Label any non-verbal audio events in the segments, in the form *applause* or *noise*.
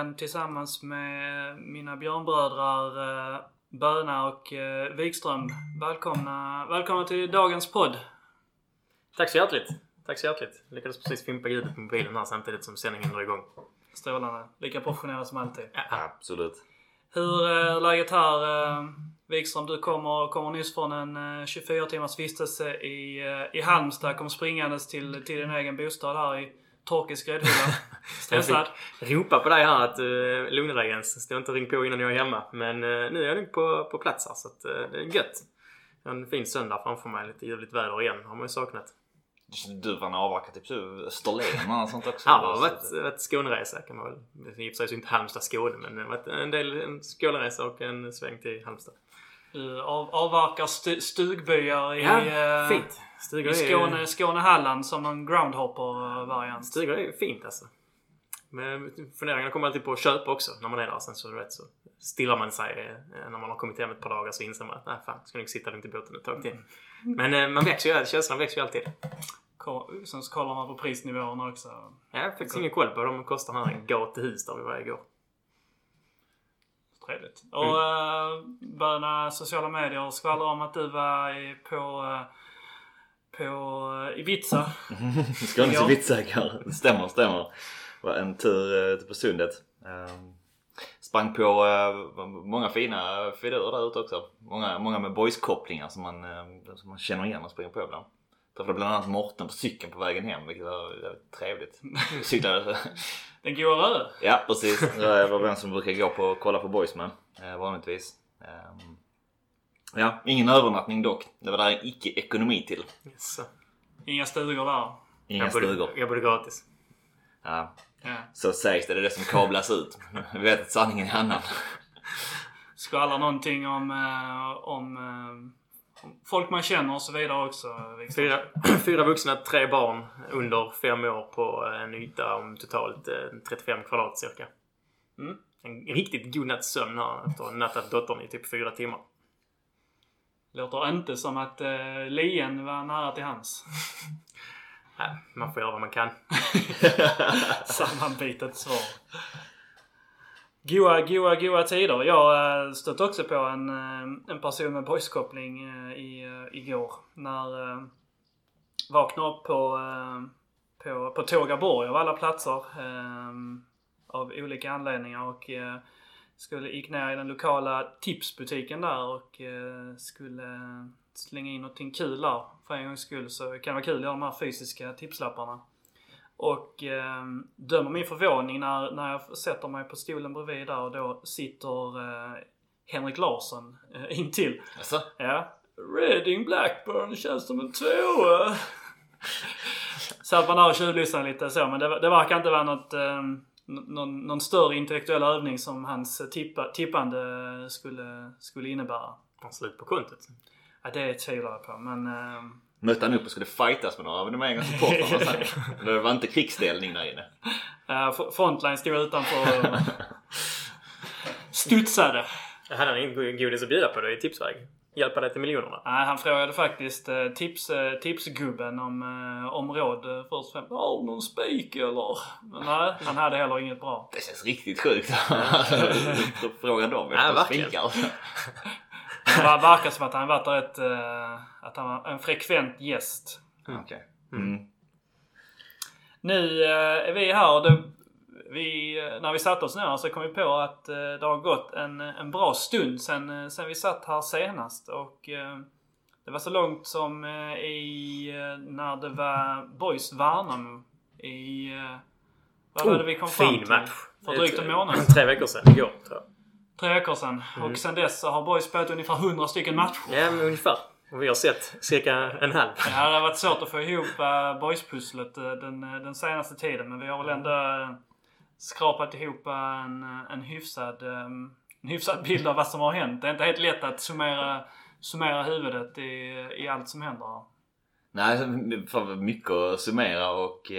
Wighagen tillsammans med mina björnbrödrar eh, Böna och eh, Wikström. Välkomna, välkomna till dagens podd. Tack så hjärtligt. Tack så hjärtligt. Jag lyckades precis fimpa ljudet på mobilen här samtidigt som sändningen drar igång. Strålande. Lika professionella som alltid. Absolut. Hur är läget här? eh, Wikström, du kommer, kommer nyss från en eh, 24 timmars vistelse i, eh, i Halmstad. Kom springandes till, till din egen bostad här i torkisk gräddhylla. *laughs* Stressad? Ropa på dig här att uh, lugna dig Jens. Stå inte och ring på innan jag är hemma. Men uh, nu är jag nog på, på plats här så att, uh, det är gött. Jag har en fin söndag framför mig. Lite ljuvligt väder igen. har man ju saknat. Du var avverkat typ Österlen och sånt också. Ja, det har varit, varit Skåneresa kan man väl. I och för sig inte Halmstad Skåne men det har varit en del en Skåneresa och en sväng till Halmstad. Du av, avverkar stu, stugbyar i, Ja, eh, fint. Stugor i Skåne, Skåne-Halland som en groundhopper-variant. Stugor är fint alltså. Men funderingarna kommer alltid på att köpa också när man är där. Sen så, vet, så stillar man sig eh, när man har kommit hem ett par dagar så inser man att nej fan, ska nog sitta lugnt i båten ett tag till. Men eh, man växer ju, känslan växer ju alltid. Sen så kollar man på prisnivåerna också. Jag har faktiskt ingen koll på vad de kostar här i gatehus där vi var igår. Trevligt. Och mm. Böna sociala medier skvallrar om att du var på, eh, på Ibiza. *laughs* Skånes. Ibiza-ägare. *laughs* Stämmer, stämmer. Det var en tur eh, på sundet. Ehm, Sprang på eh, många fina filurer där ute också. Många, många med boys-kopplingar som man, eh, som man känner igen och springer på ibland. Träffade bland annat Morten på cykeln på vägen hem vilket var trevligt. *laughs* Cyklade Den goa röd. Ja precis. Jag var vem som brukar gå på kolla på boys med vanligtvis. Ehm, Ja, ingen övernattning dock. Det var där en icke-ekonomi till. Yes. Inga stugor där. Inga Jag bodde, stugor. jag bodde gratis. Ja, Ja. så sägs det. Det är det som kablas ut. Vi vet att sanningen är annan. Skvallrar någonting om, eh, om, eh, om folk man känner och så vidare också. Fyra, *clears throat* fyra vuxna, tre barn under fem år på en yta om totalt eh, 35 kvadrat cirka. Mm. En riktigt god natts sömn här efter att ha nattat dottern i typ fyra timmar. Låter inte som att eh, lien var nära till hans. *laughs* Nej, man får göra vad man kan. *laughs* *laughs* Sammanbitet svar. Goa, goa, goa tider. Jag eh, stötte också på en, eh, en person med boyskoppling eh, i, igår. När eh, vaknade upp på, på, på Tågaborg av alla platser. Eh, av olika anledningar och eh, skulle, gick ner i den lokala tipsbutiken där och eh, skulle slänga in någonting kul där. För en gångs skull så kan det vara kul att göra de här fysiska tipslapparna. Och eh, dömer min förvåning när, när jag sätter mig på stolen bredvid där och då sitter eh, Henrik Larsson eh, intill. Alltså, Ja. Reading Blackburn känns som en tvåa. *laughs* så att man har tjuvlyssnat lite så. Men det, det verkar inte vara något, eh, någon, någon större intellektuell övning som hans tippa, tippande skulle, skulle innebära. Har slut på kontot. Ja, det tvivlar jag på. Men eh, mötte han upp och skulle fightas med några av de egna supportrarna. *laughs* Det var inte krigsdelning där inne. F- Frontline stod utanför och studsade. Hade han inget godis att bjuda på då i tipsväg? Hjälpa dig till miljonerna? Nej, han frågade faktiskt eh, tips, eh, tipsgubben om, eh, om råd först och främst. Har du någon spik eller? Men nej, han hade heller inget bra. Det känns riktigt sjukt. *laughs* Fråga dem efter spinkar. Det var- verkar som att han varit ett, att han var en frekvent gäst. Okej. Mm. Nu är vi här och det, vi, eh, när vi satte oss ner så kom vi på att eh, det har gått en, en bra stund sen, eh, sen vi satt här senast. Och det var så långt som i när det var Boys Värnamo i... Vad var det vi kom fram fin till? match. För drygt en månad. Tre veckor sedan. Igår, tror jag. Tre veckor sedan. Och sen dess så har Boys spelat ungefär 100 stycken matcher. Ja, men ungefär. Och vi har sett cirka en halv. Ja, det har varit svårt att få ihop uh, boyspusslet den, den senaste tiden. Men vi har väl ändå skrapat ihop en, en, hyfsad, en hyfsad bild av vad som har hänt. Det är inte helt lätt att summera, summera huvudet i, i allt som händer. Nej, för mycket att summera och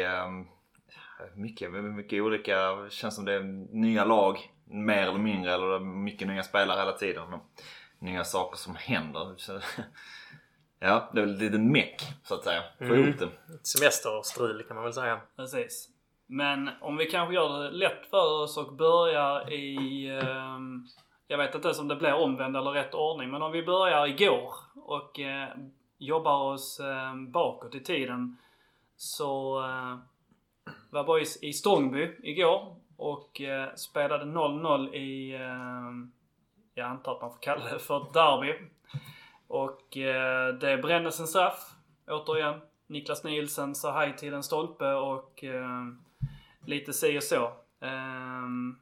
mycket, mycket olika. Känns som det är nya lag, mer eller mindre eller mycket nya spelare hela tiden. Och nya saker som händer. Så, *laughs* ja, det är väl lite meck så att säga. Få Mm. ihop det. Semesterstrul kan man väl säga. Precis. Men om vi kanske gör det lätt för oss och börjar i... Eh, jag vet inte ens om det blir omvänd eller rätt ordning. Men om vi börjar igår och eh, jobbar oss eh, bakåt i tiden. Så eh, var boys i Stångby igår och eh, spelade 0-0 i... Eh, jag antar att man får kalla det för ett derby. Och eh, det brändes en straff. Återigen. Niklas Nielsen sa hej till en stolpe och eh, lite si och så. Um,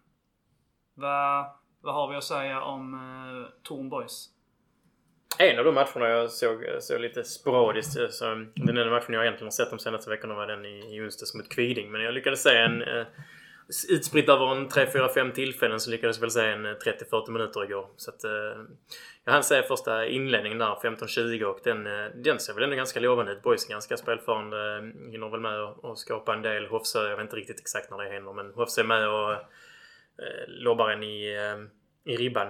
vad, vad har vi att säga om uh, Torn Boys? En av de matcherna jag såg, eh, såg lite sporadiskt. Eh, så den enda matchen jag egentligen har sett de senaste veckorna var den i, i onsdags mot Kviding. Men jag lyckades se en... Utspritt över en 3, 4, 5 tillfällen så lyckades vi väl se en eh, 30-40 minuter igår. Så att... Eh, jag hann se första inledningen där, 15-20 och den, eh, den ser väl ändå ganska lovande ut. Boys är ganska spelförande. Eh, hinner väl med och, skapa en del. Hofsö, eh, jag vet inte riktigt exakt när det händer men Hofsö är med och eh, lobbar en i, eh, i ribban.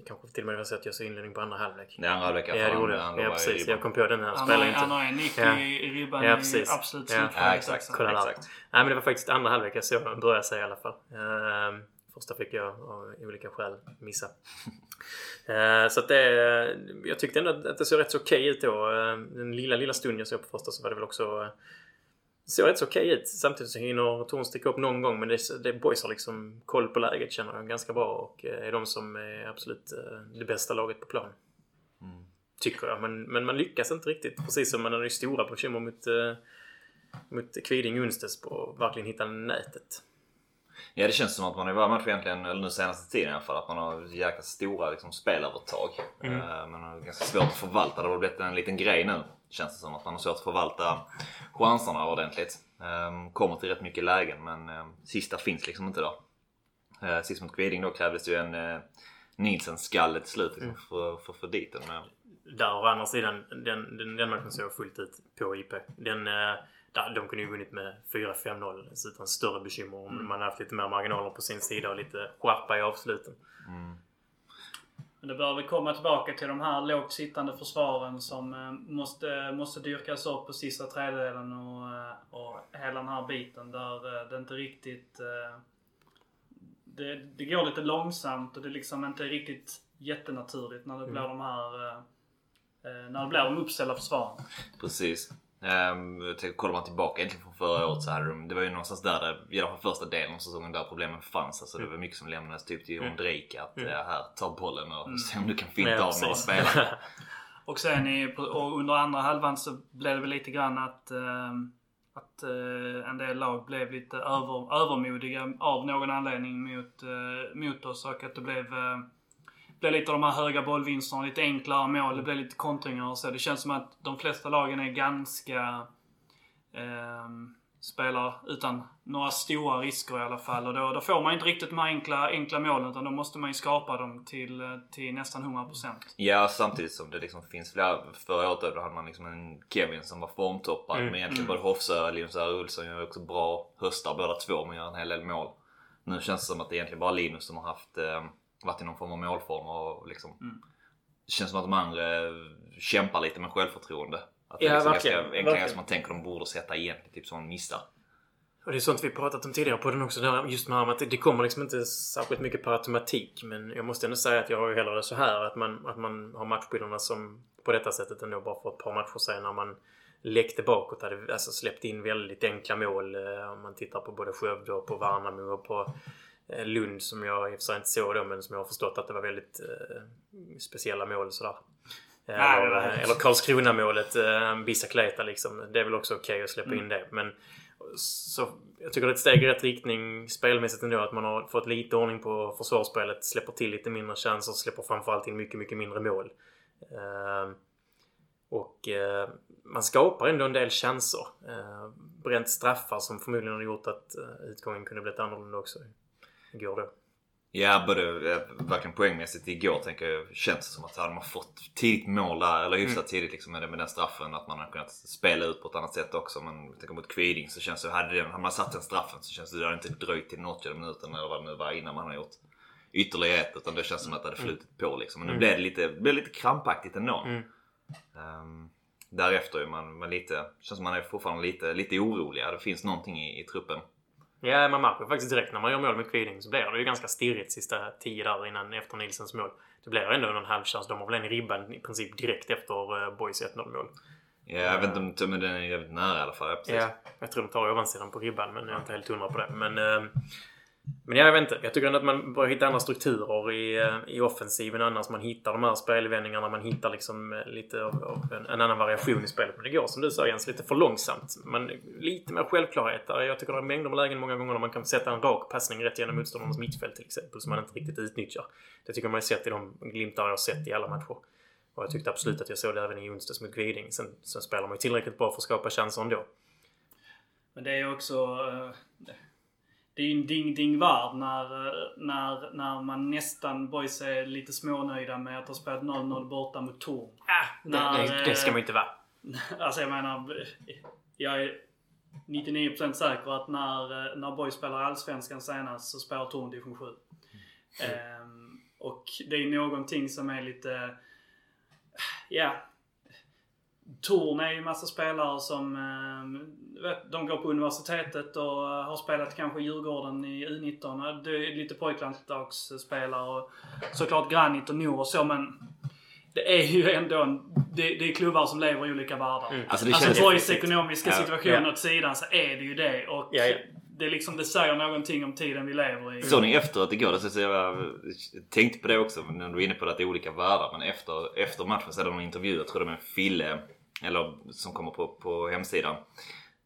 Det kanske till och med var så att jag såg inledning på andra halvlek. Det är andra halvlek i Ja, det gjorde Det jag. Ja, i precis. Jag kom på den här. Han Spelar har, inte. han har en nick Ja. i, i ribban Ja, i precis. absolut Ja. slutskedet Ja, exakt. Kolla. Exakt. Nej men det var faktiskt andra halvlek jag såg, började jag säga i alla fall. Ehm, första fick jag av olika skäl missa. *laughs* Ehm, så att det, jag tyckte ändå att det såg rätt så okej ut då. Ehm, den lilla, lilla stunden jag såg på första så var det väl också det såg rätt så okej ut. Samtidigt så hinner Torn sticka upp någon gång men det, det boys har liksom koll på läget känner jag ganska bra och eh, är de som är absolut eh, det bästa laget på plan. Mm. Tycker jag. Men, men man lyckas inte riktigt. Precis som man hade stora bekymmer mot, eh, mot Kviding onsdags på att verkligen hitta nätet. Ja det känns som att man i varje match egentligen, eller nu senaste tiden i alla fall, att man har jäkla stora liksom, spelövertag. Mm. Men har ganska svårt att förvalta. Det har blivit en liten grej nu. Känns det som att man har svårt att förvalta chanserna ordentligt. Eh, Kommer till rätt mycket lägen men eh, sista finns liksom inte där. Eh, Sist mot Kviding då krävdes ju en eh, Nielsen-skalle till slut liksom, för, för att få dit den. Men, Där å andra sidan, den, den, den matchen såg jag fullt ut på IP. Den, eh, där, de kunde ju vunnit med 4-5-0 så utan större bekymmer om man hade haft lite mer marginaler på sin sida och lite skärpa i avsluten. mm. Men det bör vi komma tillbaka till de här lågt sittande försvaren som eh, måste, måste dyrkas upp på sista tredjedelen och, eh, och hela den här biten där eh, det inte riktigt... eh, Det, det går lite långsamt och det är liksom inte riktigt jättenaturligt när det blir de här... eh, eh, När det blir de uppställda försvaren. Precis. Um, kollar man tillbaka egentligen från förra året så hade de, det var ju någonstans där, det, i alla fall första delen av säsongen där problemen fanns. Alltså det var mycket som lämnades typ till Jon Mm. Drake att Mm. ja, här, ta bollen och Mm. se om du kan finta Ja, av några spelare. *laughs* Och sen i, och under andra halvan så blev det väl lite grann att, eh, att eh, en del lag blev lite över, övermodiga av någon anledning mot, eh, mot oss och att det blev, blev lite av de här höga bollvinsterna, lite enklare mål, det blev lite kontringar och så. Det känns som att de flesta lagen är ganska eh, spelar utan några stora risker i alla fall. Och då, då får man inte riktigt de här enkla, enkla målen utan då måste man ju skapa dem till, till nästan 100%. Ja, samtidigt som det liksom finns flera. Förra året då hade man liksom en Kevin som var formtoppad. Mm. Men egentligen Mm. både Hofsö och Linus R. Olsson gör också bra höstar båda två men gör en hel del mål. Nu känns det som att det är egentligen bara Linus som har haft, eh, varit i någon form av målform och liksom Mm. Det känns som att de andra kämpar lite med självförtroende. Att det Ja, är liksom verkligen. ganska Verkligen. som man tänker de borde sätta egentligen, typ som en missar. Och det är sånt vi pratat om tidigare på den också. Där just med att det, kommer liksom inte särskilt mycket per automatik. Men jag måste ändå säga att jag har ju hellre det så här. Att man, att man har matchbilderna som på detta sättet ändå bara för ett par matcher sedan när man läckte bakåt. Hade alltså släppt in väldigt enkla mål. eh, Om man tittar på både Skövde och på Värnamo och på Lund som jag i och för sig inte såg då men som jag har förstått att det var väldigt eh, speciella mål sådär. Nej, Eller, var- eller Karlskrona-målet, eh, Bicicleta liksom. Det är väl också okej att släppa in Mm. det. Men så, jag tycker det är ett steg i rätt riktning spelmässigt ändå. Att man har fått lite ordning på försvarsspelet. Släpper till lite mindre chanser. Släpper framförallt in mycket, mycket mindre mål. Eh, och eh, man skapar ändå en del chanser. Eh, bränt straffar som förmodligen har gjort att eh, utgången kunde blivit annorlunda också. Igår då. Ja, både eh, verkligen poängmässigt igår tänker jag känns det som att hade man fått tidigt mål där, eller hyfsat Mm. tidigt liksom med, den straffen, att man hade kunnat spela ut på ett annat sätt också. Men tänker mot Kviding så känns det, hade, den, hade man satt den straffen så känns det, det hade inte dröjt till den 80 minuten eller vad det nu var innan man har gjort, ytterligare ett utan det känns som att det hade flutit på liksom. Men nu Mm. blev det lite, blev lite krampaktigt ändå. Mm. Ehm, därefter är man, man lite, känns som man är fortfarande lite, lite orolig. Det finns någonting i, i truppen. Ja, man märker faktiskt direkt när man gör mål med Kviding så blir det ju ganska stirrigt sista tio där innan efter Nilsens mål. Det blir ändå en halvchans. De har väl en i ribban i princip direkt efter uh, Boys 1-0 mål. Ja, jag vet inte men den är jävligt nära i alla fall. Ja, precis. Ja, jag tror de tar ovansidan på ribban men jag är inte helt hundra på det. Men, eh, men jag vet inte. Jag tycker ändå att man börjar hitta andra strukturer i, eh, i offensiven annars. Man hittar de här spelvändningarna. Man hittar liksom eh, lite av, av en, en annan variation i spelet. Men det går som du sa Jens, lite för långsamt. Men lite mer självklarhet där. Jag tycker det är mängder med lägen många gånger där man kan sätta en rak passning rätt genom motståndarnas mittfält till exempel. Som man inte riktigt utnyttjar. Det tycker man har sett i de glimtar jag har sett i alla matcher. Och jag tyckte absolut att jag såg det även i onsdags mot Kviding. Sen, sen spelar man ju tillräckligt bra för att skapa chanser ändå. Men det är också... Eh, eh, Det är ju en ding-ding-värld när, eh, när, när man nästan, boys är lite smånöjda med att ha spelat 0-0 borta mot Torn. Det, När, det, det ska man ju inte vara. *laughs* Alltså jag menar, jag är 99% säker att när, eh, när boys spelar Allsvenskan senast så spelar Torn division 7. Ehm, och det är någonting som är lite... Ja. Torn är ju en massa spelare som ehm, vet, de går på universitetet och eh, har spelat kanske i Djurgården i U19. Det är lite pojklandslagsspelare och såklart Granit och Nor och så men det är ju ändå en, det, det är klubbar som lever i olika världar. Mm. Alltså Alltså. Borgs ekonomiska situation ja. åt sidan så är det ju det. Och Ja, ja. Det, är liksom, det säger någonting om tiden vi lever i. Såg ni efteråt igår? Det så jag tänkte på det också när du är inne på det att det är olika världar. Men efter, efter matchen så är det någon intervju, jag tror det är med Fille, eller som kommer på, på hemsidan.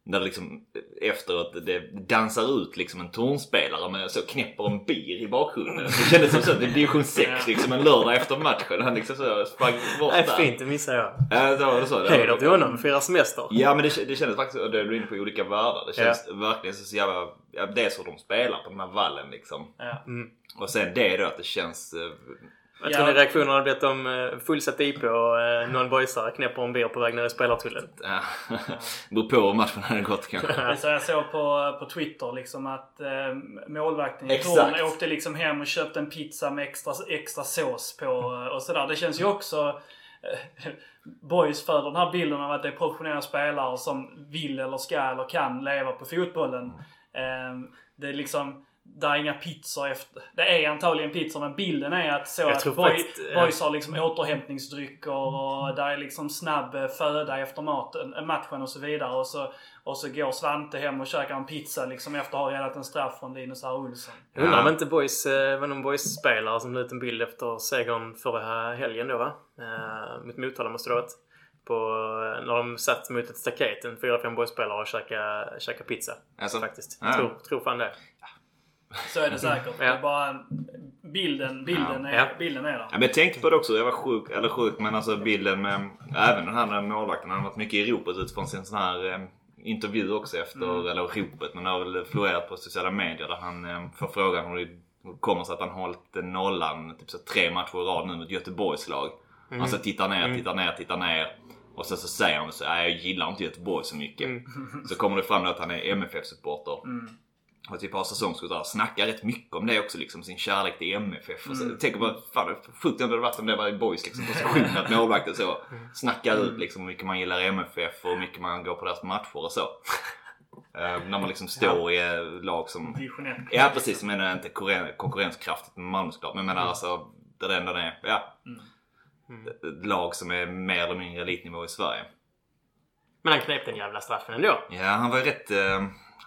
Där det liksom efteråt det dansar ut liksom en tornspelare med så knäpper en bir i bakgrunden. Det kändes som så att det är division 6 liksom en lördag efter matchen. Han liksom så sprang bort Nej, där. fint. Det missade jag. Ja, det var det så. Det Heder till honom. Fira semester. Ja men det, det kändes faktiskt, och det är du inne på olika världar. Det känns verkligen så jävla, ja, det är så de spelar på den här vallen liksom. Ja. Mm. Och sen det då att det känns... eh, Ja. tror ni reaktionen hade blivit om uh, fullsatt IP och uh, någon boysare knäpper en bir på väg ner i spelartullen. Ja, *laughs* beror på hur matchen hade gått kanske. Det är så jag såg på, på Twitter liksom att eh, målvakten i. Torn åkte liksom hem och köpte en pizza med extra, extra sås på eh, och sådär. Det känns ju också... Eh, *laughs* boys för den här bilden av att det är professionella spelare som vill eller ska eller kan leva på fotbollen. Eh, det är liksom... Det är inga pizzor efter. Det är antagligen pizzor men bilden är att så Jag att tror boy, faktiskt, boys har liksom återhämtningsdrycker och där är liksom snabb eh, föda efter maten, eh, matchen och så vidare. Och så, och så går Svante hem och käkar en pizza liksom efter att ha räddat en straff från Linus R. Olsson. Jag undrar om inte boys, uh, var någon boys-spelare som la ut en bild efter segern förra helgen då va? Mot Motala måste det ha varit. På, eh, när de satt mot ett staket, en 4-5 boys-spelare och käkade, käkade pizza. Alltså, Faktiskt. Ja. Tror, tror fan det. Så är det säkert. Det är bara en- bilden, bilden, Ja. är, Ja. bilden är där. Ja, men jag tänkte på det också, jag var sjuk, eller sjuk men alltså bilden med även den här målvakten. Han har varit mycket i ropet utifrån sin sån här eh, intervju också efter, eller ropet, men det har väl florerat på sociala medier där han eh, får frågan hur det kommer sig att han hållit nollan typ så tre matcher i rad nu mot Göteborgs lag. Han så tittar ner, tittar ner, tittar ner. Och sen så säger han så "Nej, jag gillar inte Göteborg så mycket. Så kommer det fram då att han är MFF-supporter. Och typ har säsongsskott där. Snackar rätt mycket om det också liksom. Sin kärlek till MFF. Och så, Mm. Tänker bara, fan det sjukt om det hade varit om det var i boys liksom. Position att målvakten så snackar ut liksom hur mycket man gillar MFF och hur mycket man går på deras matcher och så. *laughs* Eh, när man liksom står i ett lag som... Division 1. Ja precis, jag menar inte konkurren- konkurrenskraftigt med Malmö såklart. Men jag menar alltså, där det ändå är, ja. Ett lag som är mer eller mindre elitnivå i Sverige. Men han knep den jävla straffen ändå. Ja, han var ju rätt... Eh,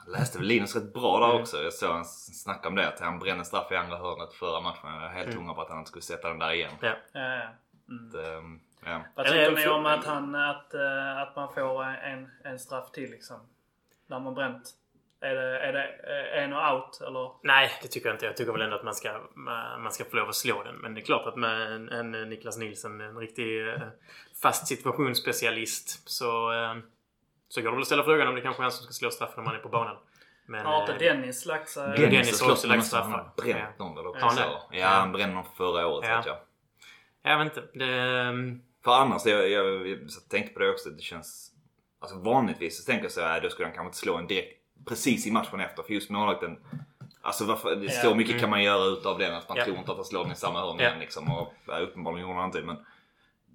läste väl Linus rätt bra där också. Jag såg han snacka om det. Att han brände straff i andra hörnet förra matchen. Jag var helt Mm. hundra på att han inte skulle sätta den där igen. Ja. Mm. Att, eh, ja. Vad tycker ni om att, han, att, eh, att man får en, en straff till liksom? När man bränt? Är det, är det eh, en och out eller? Nej, det tycker jag inte. Jag tycker väl ändå att man ska, man ska få lov att slå den. Men det är klart att med en, en Niklas Nilsson, en riktig eh, fast situationsspecialist, så, eh, så går det väl att ställa frågan om det kanske är han som ska slå straffen när man är på banan. Men, Har inte eh, Dennis lagt sig? Dennis har också lagt straffar. Han har bränt någon eller också. Ja, han brände någon förra året Ja. vet jag. Jag vet inte. Det, ehm, För annars, jag, jag, jag tänkte på det också. Det känns... Alltså vanligtvis så tänker jag så här, då skulle han kanske inte slå en direkt precis i matchen efter. För just målvakten Alltså varför, det, Ja. så mycket Mm. kan man göra utav den att man Ja. tror inte att han slår den i samma hörn Ja. igen liksom. Och ja, uppenbarligen gjorde han inte men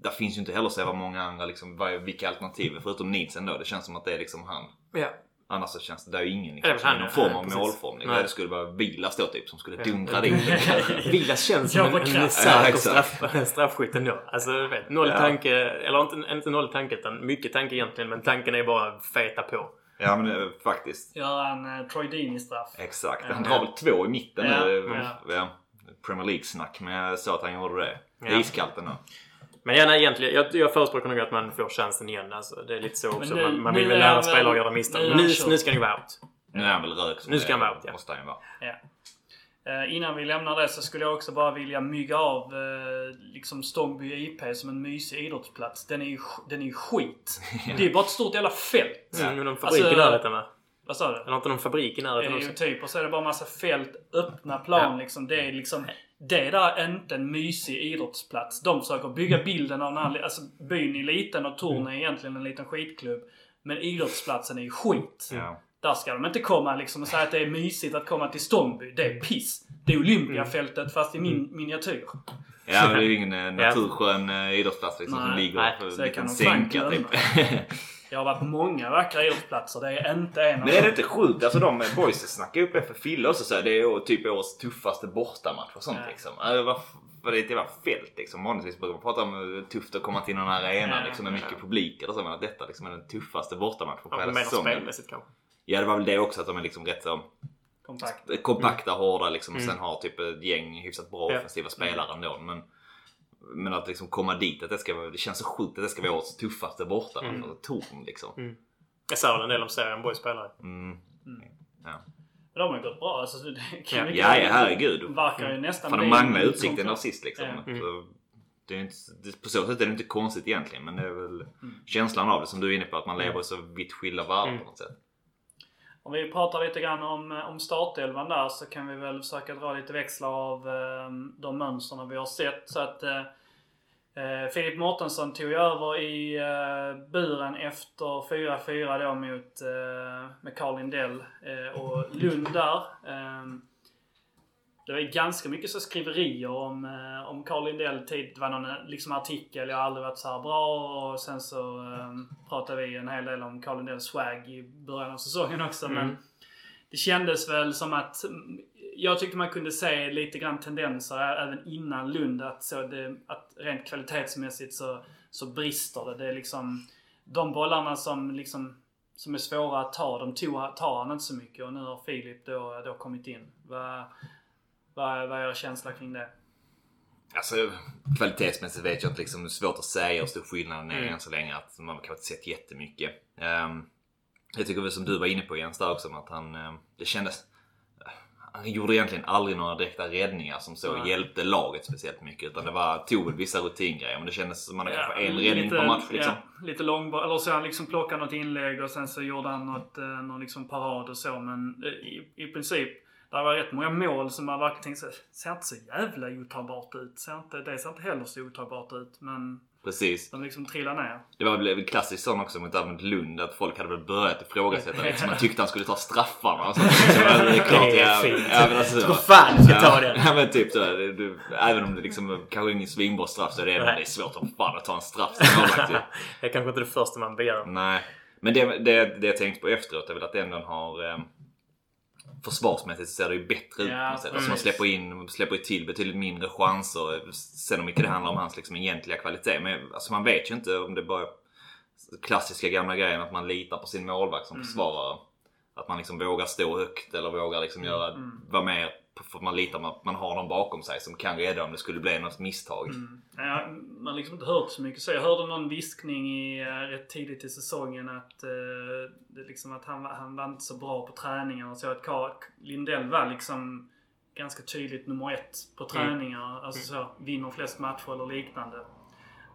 där finns ju inte heller så många andra liksom, vilka alternativ förutom Nielsen då. Det känns som att det är liksom han. Ja. Annars så känns det, det är ju ingen liksom, som är han- någon form av målform. Liksom. Det skulle vara Vilas då typ som skulle Ja. dundra dit. *laughs* Vilas känns som en, en säker straff, *laughs* straffskytt ändå. Alltså du vet, noll Ja. tanke. Eller inte, inte noll tanke utan mycket tanke egentligen. Men tanken är bara feta på. ja men eh, faktiskt. Göra en uh, Troy Deeney-straff. Exakt. Han drar väl två i mitten Ja, nu. ja. Ja. Premier League-snack men jag sa att han gjorde det. Det är Ja. iskallt ändå. Men gärna egentligen, jag, jag förespråkar nog att man får chansen igen. Alltså, det är lite så också. nu- man, man vill väl är lära spelare att göra misstag. nu Men nu, ska han ju vara out. Nu är han väl rök. som Nu ska han vara out, ja. Måste han ju vara. Ja. Eh, innan vi lämnar det så skulle jag också bara vilja mygga av eh, liksom Stångby IP som en mysig idrottsplats. Den är ju, den är ju skit. *laughs* Det är bara ett stort jävla fält. Mm, med någon fabrik Alltså- närheten va? Vad sa du? Eller inte någon fabrik i Det närheten är också? ju typ och så är det bara massa fält, öppna plan Ja. liksom. Det är liksom... Det där är inte en mysig idrottsplats. De försöker bygga bilden av den här... Alltså byn är liten och Torn är egentligen en liten skitklubb. Men idrottsplatsen är ju skit. Ja. Där ska de inte komma liksom och säga att det är mysigt att komma till Stångby. Det är piss. Det är Olympiafältet fast i min miniatyr. Ja men det är ju ingen eh, naturskön eh, idrottsplats liksom, som ligger Nej, på så det kan liten de sänka typ. *laughs* Jag har varit på många vackra idrottsplatser. Det är inte en av Men är det inte sjukt? Alltså de boys snackar upp för Fille också så Det är typ årets tuffaste bortamatch och sånt Ja. liksom. Alltså, vad, vad det är ett jävla fält liksom. Vanligtvis brukar man prata om hur tufft att komma till någon arena Ja, liksom med mycket publik eller så. Men att detta liksom är den tuffaste bortamatchen på Ja, hela säsongen. spelmässigt kanske. Ja det var väl det också att de är liksom rätt så Kompakt. kompakta, hårda liksom. Och Mm. sen har typ ett gäng hyfsat bra Ja. offensiva spelare ändå. Men, men att liksom komma dit, att det, ska, vara- det känns så sjukt att det ska vara årets tuffaste bortamatch. Mm. Alltså Torn liksom. Jag sa väl en del om serien Boys spelare. Mm. Ja. Men de har ju gått bra. Alltså, så det kan Ja. Ja, ja, herregud. De verkar ju nästan Fan, de en utsikten av sist liksom. Ja. Mm. Så, det är inte, det, på så sätt är det inte konstigt egentligen. Men det är väl Mm. känslan av det som du är inne på. Att man lever i så vitt skilda världar Mm. på något sätt. Om vi pratar lite grann om, eh, om startelvan där så kan vi väl försöka dra lite växlar av eh, de mönstren vi har sett. Så att eh, eh, Filip Mårtensson tog ju över i eh, buren efter 4-4 då mot eh, med Carl Lindell eh, och Lund där. Ehm, det var ju ganska mycket så skriverier om, eh, om Carl Lindell tid. Det var någon eh, liksom artikel, jag har aldrig varit så här bra och sen så eh, pratade vi en hel del om Carl Lindells swag i början av säsongen också. Mm. Men det kändes väl som att mm, jag tyckte man kunde se lite grann tendenser även innan Lund att, så det, att rent kvalitetsmässigt så, så brister det. Det är liksom de bollarna som liksom som är svåra att ta, de tog, tar han inte så mycket och nu har Filip då, då kommit in. Vad, vad, vad är er känsla kring det? Alltså kvalitetsmässigt vet jag inte liksom. Det är svårt att säga hur stor skillnaden är Mm. än så länge. Att man kanske inte sett jättemycket. Um, jag tycker väl som du var inne på Jens där också. Att han, ehm, det kändes... Han gjorde egentligen aldrig några direkta räddningar som så Nej. hjälpte laget speciellt mycket. Utan det var, tog vissa rutingrejer. Men det kändes som att man hade kanske en räddning per match liksom. Ja, lite långboll. Eller så han liksom plockade något inlägg och sen så gjorde han något, eh, någon liksom parad och så. Men eh, i, i princip, det var rätt många mål som man verkligen tänkte ser inte så jävla otagbart ut. Ser inte, det ser inte heller så otagbart ut. Men Precis. de liksom trillar ner. Det var väl klassiskt sån också mot Lund att folk hade väl börjat ifrågasätta liksom. Man tyckte han skulle ta straffarna och sånt. Så det var *laughs* klart, Det är ja, fint. Ja, men alltså, Tror fan du ska ta den. Ja men typ så. Det, du, även om det liksom kanske ingen svinbra straff så är det, det är svårt som fan att ta en straff som *laughs* det är kanske inte det första man begär. Nej. Men det, det, det jag tänkt på efteråt är väl att ändå har eh, Försvarsmässigt ser det ju bättre ut Ja. Alltså man släpper in, släpper till betydligt mindre chanser. Sen om inte det handlar om hans liksom egentliga kvalitet. Men alltså man vet ju inte om det bara klassiska gamla grejen att man litar på sin målvakt som Mm. försvarare. Att man liksom vågar stå högt eller vågar liksom göra, Mm. vara mer för att man litar på att man har någon bakom sig som kan rädda om det skulle bli något misstag. Mm. Ja, man har liksom inte hört så mycket så. Jag hörde någon viskning i, eh, rätt tidigt i säsongen att, eh, det liksom att han, var- han var inte så bra på träningen och så. Att Ka- Lindell var liksom ganska tydligt nummer ett på träningar. Alltså så, vinner flest matcher eller liknande.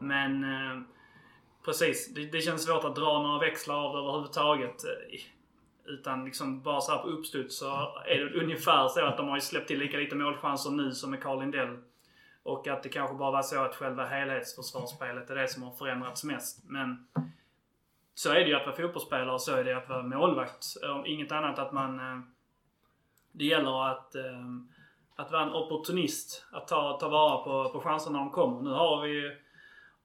Men eh, precis, det, det känns svårt att dra några växlar av det överhuvudtaget. Utan liksom bara så här på uppstuds så är det ungefär så att de har ju släppt till lika lite målchanser nu som med Carl Lindell. Och att det kanske bara var så att själva helhetsförsvarsspelet är det som har förändrats mest. Men så är det ju att vara fotbollsspelare och så är det att vara målvakt. Om inget annat att man... Eh, det gäller att, eh, att vara en opportunist. Att ta, ta vara på, på chanserna när de kommer. Nu har vi ju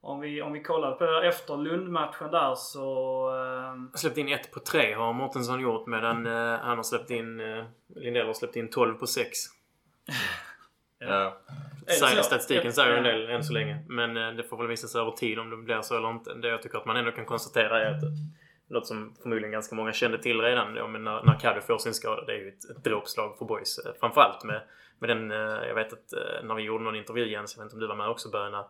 om vi, om vi kollar på det efter Lundmatchen där så... Eh, Släppt in ett på tre har Mårtensson gjort medan eh, han har släppt in... Eh, Lindell har släppt in 12 på 6. *laughs* Ja. Det så? Statistiken säger en Ja. del än så länge. Men eh, det får väl visa sig över tid om det blir så eller inte. Det jag tycker att man ändå kan konstatera är att något som förmodligen ganska många kände till redan då, men när, när Caddy får sin skada. Det är ju ett, ett dråpslag för boys. Eh, Framförallt med, med den... eh, Jag vet att eh, när vi gjorde någon intervju Jens, jag vet inte om du var med också Böna.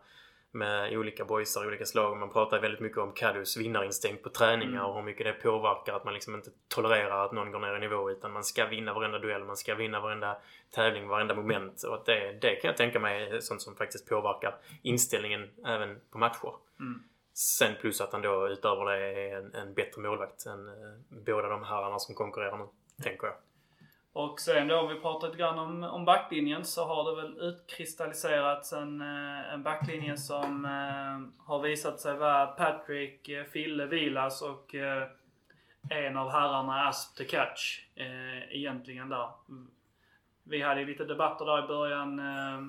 Med olika boysar i olika slag. Man pratar väldigt mycket om Caddys vinnarinstinkt på träningar Mm. och hur mycket det påverkar. Att man liksom inte tolererar att någon går ner i nivå utan man ska vinna varenda duell. Man ska vinna varenda tävling, varenda moment. Och att det, det kan jag tänka mig är sånt som faktiskt påverkar inställningen även på matcher. Mm. Sen plus att han då utöver det är en, en bättre målvakt än eh, båda de herrarna som konkurrerar nu. Tänker jag. Och sen då, om vi pratat lite grann om, om backlinjen så har det väl utkristalliserats en, eh, en backlinje som eh, har visat sig vara Patrick, eh, Fille, Vilas och eh, en av herrarna Asp the Catch eh, egentligen där. Mm. Vi hade ju lite debatter där i början, eh,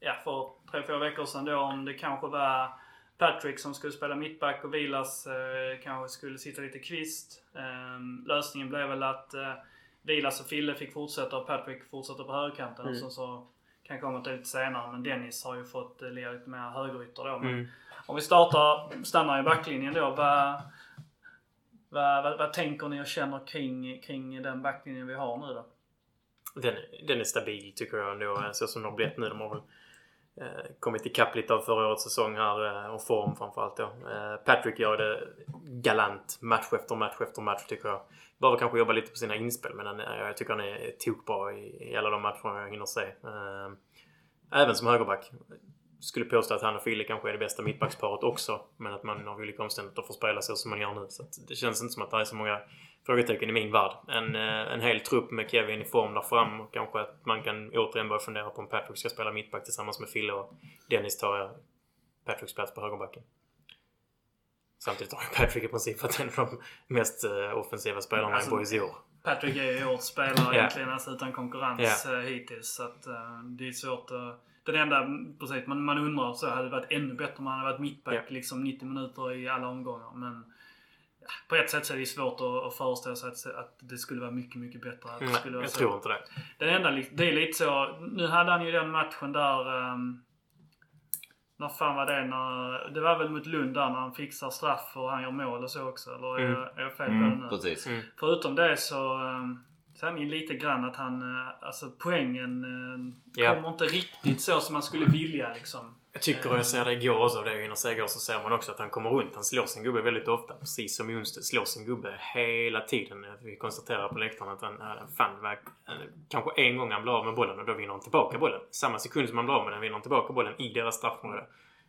ja för tre, fyra veckor sedan då om det kanske var Patrick som skulle spela mittback och Vilas eh, kanske skulle sitta lite kvist. Eh, lösningen blev väl att eh, Vilas och Fille fick fortsätta och Patrick fortsätter på högerkanten. Mm. Och så, så kan komma till lite senare. Men Dennis har ju fått eh, lira lite mer högerytter då. Men Mm. om vi startar, stannar i backlinjen då. Vad, vad, vad, vad tänker ni och känner kring, kring den backlinjen vi har nu då? Den, den är stabil tycker jag ändå. Så som de har blivit nu. De har väl eh, kommit ikapp lite av förra årets säsong här eh, och form framförallt då. Eh, Patrick gör det galant match efter match efter match tycker jag. Behöver kanske jobba lite på sina inspel men han, jag tycker han är tokbra i, i alla de matcherna jag hinner se. Ehm, även som högerback. Skulle påstå att han och Fille kanske är det bästa mittbacksparet också. Men att man av olika omständigheter får spela så som man gör nu. Så att det känns inte som att det är så många frågetecken i min värld. En, eh, en hel trupp med Kevin i form där fram och kanske att man kan återigen börja fundera på om Patrick ska spela mittback tillsammans med Fille och Dennis tar Patricks plats på högerbacken. Samtidigt har ju Patrick i princip varit en av de mest eh, offensiva spelarna Alltså, i Boys i år. Patrick är ju *laughs* årets spelare Ja. egentligen, alltså utan konkurrens eh, hittills. Så att eh, det är svårt att... Den enda, precis, man, man undrar så hade det varit ännu bättre om han hade varit mittback Ja. liksom 90 minuter i alla omgångar. Men ja, på ett sätt så är det svårt att, att föreställa sig att, att det skulle vara mycket, mycket bättre. Att det Nej, skulle vara jag så. tror inte det. Den enda, det är lite så. Nu hade han ju den matchen där... Um, när fan var det? När, det var väl mot Lund där när han fixar straff och han gör mål och så också. Eller Mm. jag- är jag fel på det Mm, nu? precis. Mm. Förutom det så, så är det ju lite grann att han, eh, alltså poängen uh, Ja. kommer inte riktigt så som man skulle vilja liksom. Jag tycker, och jag ser det igår också, det är ju hinner säga igår, så ser man också att han kommer runt. Han slår sin gubbe väldigt ofta. Precis som Jonstedt slår sin gubbe hela tiden. Vi konstaterar på läktaren att han, han fan, var, kanske en gång han blir av med bollen och då vinner han tillbaka bollen. Samma sekund som han blir av med den vinner han tillbaka bollen i deras straffområde.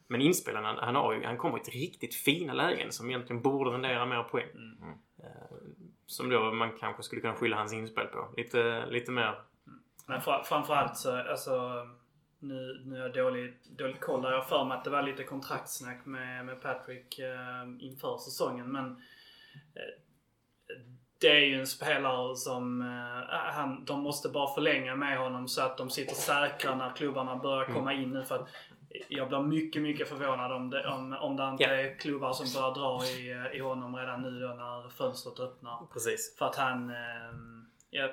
Men inspelen, han, han, har ju, han kommer till riktigt fina lägen som egentligen borde rendera mer poäng. Mm. Eh, Som då man kanske skulle kunna skylla hans inspel på. Lite, lite mer... Men fra, framförallt så, alltså nu, nu är jag dålig, dålig koll där. Jag har för mig att det var lite kontraktsnack med, med Patrick eh, inför säsongen. Men eh, det är ju en spelare som eh, han, de måste bara förlänga med honom så att de sitter säkra när klubbarna börjar komma in nu. För att jag blir mycket, mycket förvånad om det, om, om det inte är klubbar som börjar dra i, eh, i honom redan nu då när fönstret öppnar. Precis. För att han... Eh, ja,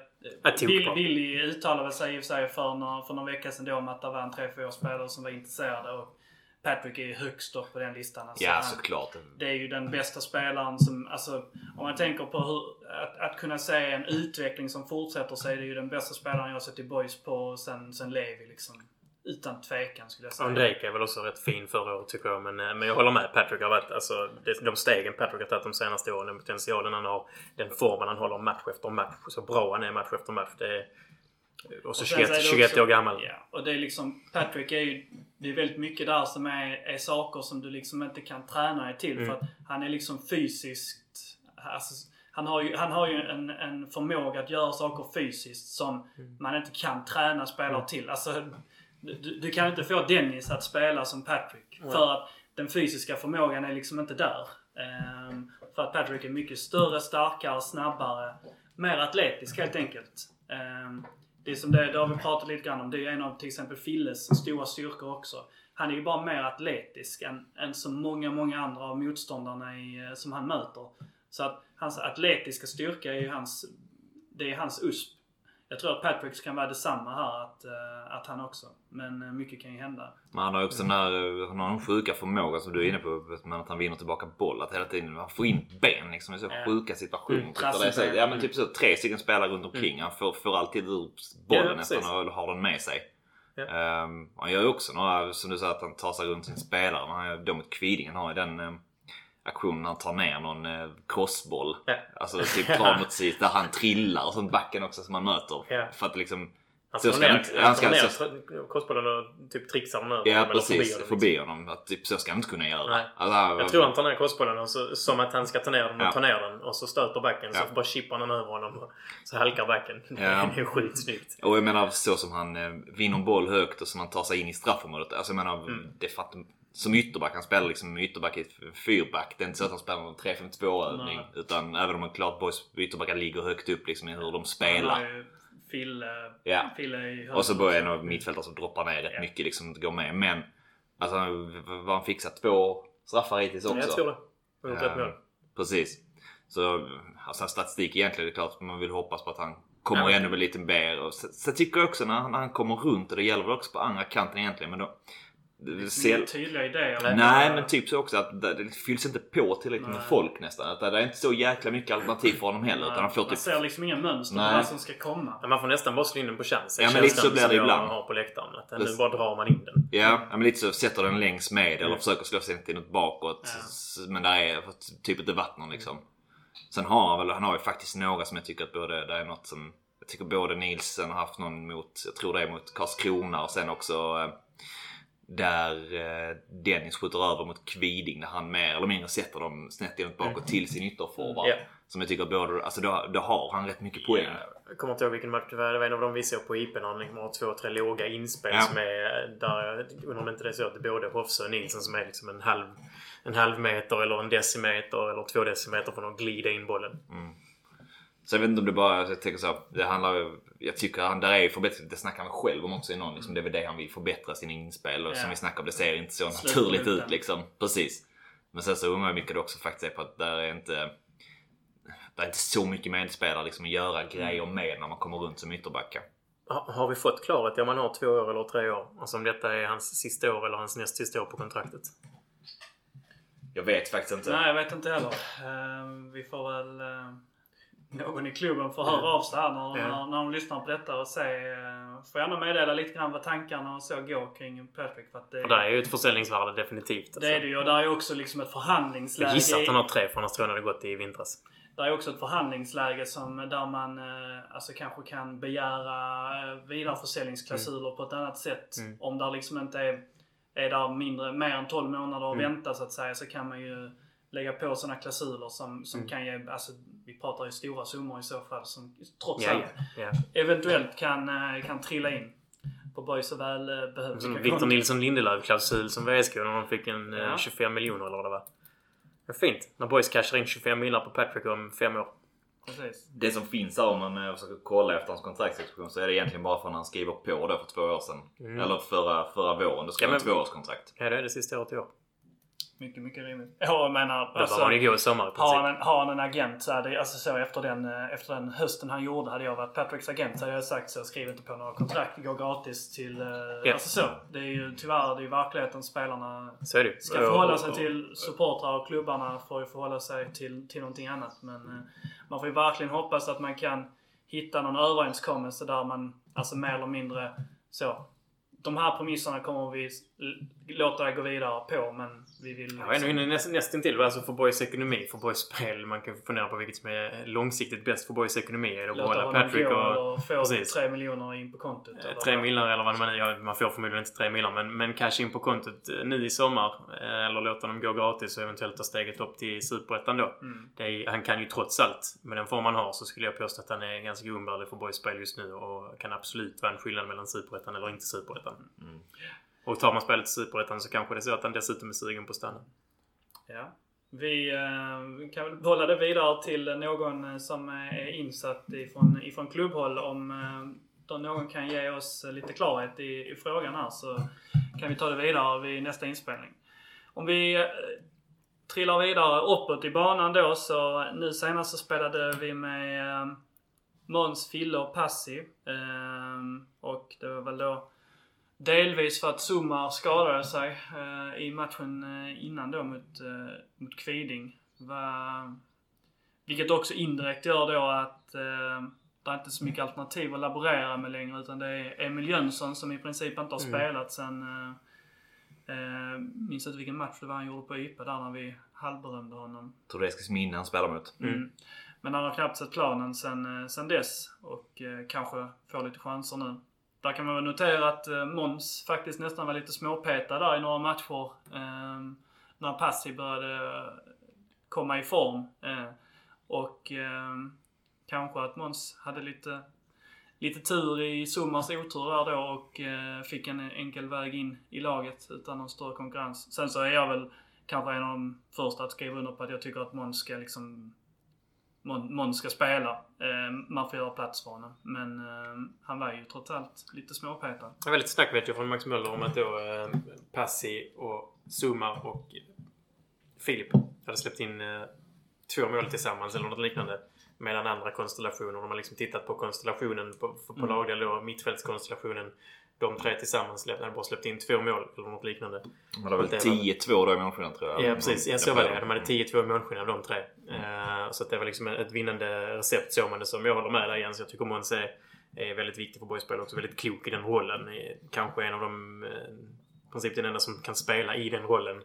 Bill. Billy uttalade sig i och för sig för, några, för någon vecka sedan då om att det var en tre, fyra spelare som var intresserade. Och Patrick är ju högst upp på den listan. Alltså Ja, han, såklart. det är ju den bästa spelaren som, alltså om man tänker på hur, att, att kunna se en utveckling som fortsätter så är det ju den bästa spelaren jag sett i Boys på sen, sen Levi liksom. Utan tvekan skulle jag säga. Ondrejka är väl också rätt fin förra året tycker jag. Men, eh, men jag håller med. Patrick har varit... Alltså, de stegen Patrick har tagit de senaste åren. Den potentialen han har. Den formen han håller match efter match. Så bra han är match efter match. Det är, och så Och sen 21, så är det 21 också- år gammal. Ja, och det är liksom, Patrick är ju, det är väldigt mycket där som är, är saker som du liksom inte kan träna dig till. Mm. För att han är liksom fysiskt, alltså, han har ju, han har ju en, en förmåga att göra saker fysiskt som Mm. man inte kan träna spelare till. Alltså, du, du kan inte få Dennis att spela som Patrick. Nej. För att den fysiska förmågan är liksom inte där. Ehm, för att Patrick är mycket större, starkare, snabbare. Mer atletisk helt enkelt. Ehm, det, är som det, det har vi pratat lite grann om. Det är en av till exempel Filles stora styrkor också. Han är ju bara mer atletisk än, än så många, många andra av motståndarna i, eh, som han möter. Så att hans atletiska styrka är ju hans, det är hans USP. Jag tror att Patricks kan vara detsamma här, att, eh, att han också. Men eh, mycket kan ju hända. Men han har ju också den här, han har en sjuka förmåga som du är inne på. Men att han vinner tillbaka boll. Att hela tiden han får in ben liksom i så sjuka situationer. Mm, Typ, det är så, ja men typ så tre stycken spelare runt omkring. Han får, får alltid ut bollen Ja, nästan och har den med sig. Ja. Ehm, han gör ju också några, som du sa, att han tar sig runt sin spelare. Men han gör då mot Kvidingen har ju den eh, aktionen han tar ner någon eh, crossboll. Ja. Alltså typ drar mot sig där han trillar och sånt backen också som han möter. Ja. För att liksom Han slår ska ner, inte- han ska- han så- ner crossbollen och typ trixar över Ja honom, precis, honom, förbi, liksom. honom. Att, typ, så ska han inte kunna göra. Nej. Alltså, Jag tror han tar ner crossbollen och så, som att han ska ta ner den och Ja. ta ner den och så stöter backen Ja. så bara chippar han över honom och så halkar backen. *laughs* Ja. Det är sjukt snyggt. Och jag menar så som han eh, vinner boll högt och som han tar sig in i straffområdet. Alltså jag menar, Mm. det att som ytterback, han spelar liksom ytterback i fyrback. Det är inte så att han spelar någon 3-5-2 övning. Nej. Utan även om en klart boys ytterbackar ligger högt upp liksom i hur de spelar. Fille, Ja. Fille i Och så börjar en av mittfältare som droppar ner rätt Ja. mycket liksom går med. Men alltså vad han fixat två straffar hittills också. Ja, jag tror det. Han har gjort mål. Precis. Så alltså statistik egentligen, det är klart man vill hoppas på att han kommer Ja. ännu med lite mer. Och så, så tycker jag också när han, när han kommer runt och det gäller väl också på andra kanten egentligen. Men då, det, Inga ser, tydliga idéer. Nej. nej men typ så också att det, fylls inte på tillräckligt med Nej. folk nästan. Att det är inte så jäkla mycket alternativ för honom heller. Utan han får Man typ ser liksom inga mönster på Nej. vad som ska komma. Men man får nästan bara slå in den på chans. Ja, men lite så blir det ibland. har på läktaren. Att nu bara drar man in den. Ja, ja, men lite så sätter den längs med eller Mm. försöker slå sig till något bakåt. Ja. Men där är typ inte vattnar liksom. Sen har han väl, han har ju faktiskt några som jag tycker att både, det är något som jag tycker både Nielsen har haft någon mot, jag tror det är mot Karlskrona och sen också eh, där eh, Dennis skjuter över mot Kviding där han mer eller mindre sätter dem snett inåt bakåt till sin ytterforward. Ja. Som jag tycker både, alltså då, då har han rätt mycket poäng. Jag kommer inte ihåg vilken match det var. Det var en av dem vi såg på IP när han har två, tre låga inspel Ja. som är där, undrar om inte det är så att det är både Hofse och Nilsson som är liksom en halv, en halv meter eller en decimeter eller två decimeter från att glida in bollen. Så jag vet inte om det bara, jag tänker så, det handlar ju- jag tycker han, där är ju förbättring, det snackar han själv om också i någon, liksom, det är väl det han vill förbättra sina inspel och Ja. som vi snackade om, det ser inte så Slut naturligt på ut liksom. Precis. Men sen så undrar jag mycket det också faktiskt är på att där är inte det är inte så mycket medspelare liksom att göra grejer med när man kommer runt som ytterbackar. Ha- Har vi fått klarhet i om han har två år eller tre år? Alltså om detta är hans sista år eller hans näst sista år på kontraktet? Jag vet faktiskt inte. Nej, jag vet inte heller. Ehm, vi får väl... eh, någon i klubben får höra av sig här när, när, när de lyssnar på detta och se... Uh, får gärna meddela lite grann vad tankarna och så går kring Patrick. För att det, För där är ju ett försäljningsvärde definitivt. Alltså. det är det ju. Och där är också liksom ett Jag förhandlingsläge. gissar att han har tre för annars jag han hade gått i vintras. Det är också ett förhandlingsläge som, där man eh, alltså kanske kan begära eh, vidareförsäljningsklausuler på ett annat sätt. Mm. Om där liksom inte är, är där mindre, mer än 12 månader att Mm. vänta så att säga så kan man ju lägga på sådana klausuler som, som Mm. kan ge, alltså vi pratar ju stora summor i så fall som trots Ja, allt ja, ja. eventuellt kan, eh, kan trilla in på Borg så väl eh, behövliga Som. Victor Nilsson Lindelöf-klausul som VSK när de fick en eh, Ja. 25 miljoner eller vad det var. Det är fint. När Boys cashar in 25 miljoner på Patrick om fem år. Precis. Det som finns här om man försöker kolla efter hans kontraktsexekution så är det egentligen bara för när han skriver på då för två år sedan. Mm. Eller förra, förra våren. Då skrev Ja, han men- tvåårskontrakt. Ja, det är det sista året i år. Mycket, mycket rimligt. Ja, jag menar... Då alltså, ju gå i sommar i Har princip. han, en, har han en agent så hade alltså så efter den, eh, efter den hösten han gjorde hade jag varit Patricks agent så hade jag sagt så skriv inte på några kontrakt, gå gratis till... Ja. Alltså så. Det är ju tyvärr, det är ju verkligheten spelarna Så är det ska förhålla sig till. Supportrar och klubbarna får ju förhålla sig till, till någonting annat. Men eh, man får ju verkligen hoppas att man kan hitta någon överenskommelse där man, alltså mer eller mindre så. De här premisserna kommer vi låta gå vidare på men vi vill... Ja, ännu inne näst, nästintill. Alltså för Boys ekonomi, för Boys spel. Man kan fundera på vilket som är långsiktigt bäst för Boys ekonomi. Är det att behålla Patrick och... få precis. tre miljoner in på kontot. Eh, eller Tre vad? miljoner eller vad man ja, Man får förmodligen inte tre miljoner men, men cash in på kontot eh, nu i sommar. eh, Eller låta dem gå gratis och eventuellt ta steget upp till Superettan då. Mm. Det är, han kan ju trots allt, med den form han har, så skulle jag påstå att han är ganska umbärlig för Boys spel just nu och kan absolut vara en skillnad mellan Superettan eller inte Superettan. Mm. Och tar man spelet till Superettan så kanske det är så att han dessutom är sugen på att stanna. Ja. Eh, vi kan väl bolla det vidare till någon eh, som är insatt ifrån, ifrån klubbhåll. Eh, om någon kan ge oss lite klarhet i, i frågan här så kan vi ta det vidare vid nästa inspelning. Om vi trillar vidare uppåt i banan då så nu senast så spelade vi med Måns, Fille och Passi. Och det var väl då delvis för att Sumar skadade sig eh, i matchen eh, innan då mot, eh, mot Kviding. Va, vilket också indirekt gör då att eh, det är inte så mycket alternativ att laborera med längre utan det är Emil Jönsson som i princip inte har Mm. spelat sen eh, Eh, minns inte vilken match det var han gjorde på IPA där när vi halvberömde honom. Tror det är Eskilsminne han spelar mot. Mm. Men han har knappt sett planen sen, eh, sen dess och eh, kanske får lite chanser nu. Där kan man väl notera att eh, Måns faktiskt nästan var lite småpetad där i några matcher. Ehm, eh, när Passi började komma i form. Eh, och eh, kanske att Måns hade lite, lite tur i Summars otur där då och eh, fick en enkel väg in i laget utan någon större konkurrens. Sen så är jag väl kanske en av de första att skriva under på att jag tycker att Måns ska liksom Måns ska spela. Eh, man får göra plats för honom. Men eh, han var ju trots allt lite småpetad. Det var lite snack vet jag från Max Möller om att då eh, Passi och Zuma och Filip hade släppt in eh, två mål tillsammans eller något liknande. Medan andra konstellationer, de har liksom tittat på konstellationen på, på Mm. lagdel då, mittfältskonstellationen. De tre tillsammans hade bara släppt in två mål eller något liknande. De hade väl Det var- 10-2 då i målskillnad tror jag. Ja precis, jag såg väl det. De hade Mm. 10-2 målskillnad de tre. Eh, så att det var liksom ett vinnande recept såg man det som. Jag håller med dig Jens. Jag tycker Måns är, är väldigt viktig för boyspel också. Väldigt klok i den rollen. Kanske en av de... eh, I princip den enda som kan spela i den rollen.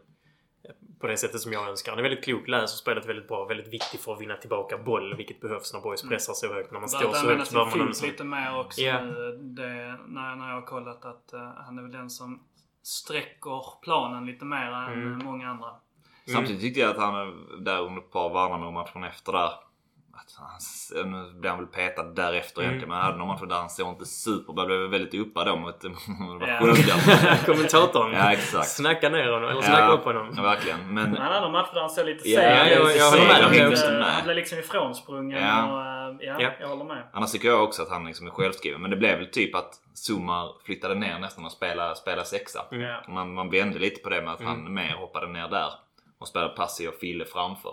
På det sättet som jag önskar. Han är väldigt klok, läser spelet väldigt bra. Väldigt viktig för att vinna tillbaka boll. Vilket behövs när boys pressar så högt. När man står så högt så behöver man som... lite mer också nu. Det, när, när jag har kollat att eh, han är väl den som sträcker planen lite mer än Mm. många andra. Samtidigt tyckte jag att han där under ett par Värnamo-matchen efter där. Att han, nu blev han väl petad därefter Mm. egentligen. Men han hade någon match där han såg inte superbra. Blev väldigt uppad då mot *laughs* Ja. Skövde. *laughs* Kommentatorn. Ja, exakt. Snacka ner honom. Eller snacka upp honom. Ja, verkligen. Men Men han hade någon match där han såg lite Ja, seg jag- ut. jag håller med Han blev- liksom ifrånsprungen Ja. och eh, ja, Ja. jag håller med. annars tycker jag också att han liksom är självskriven. Men det blev väl typ att Zumar flyttade ner nästan och spelade, spelade sexa. Mm. Ja. Man, man vände lite på det med att Mm. han mer hoppade ner där. Och spelade Passi och Fille framför.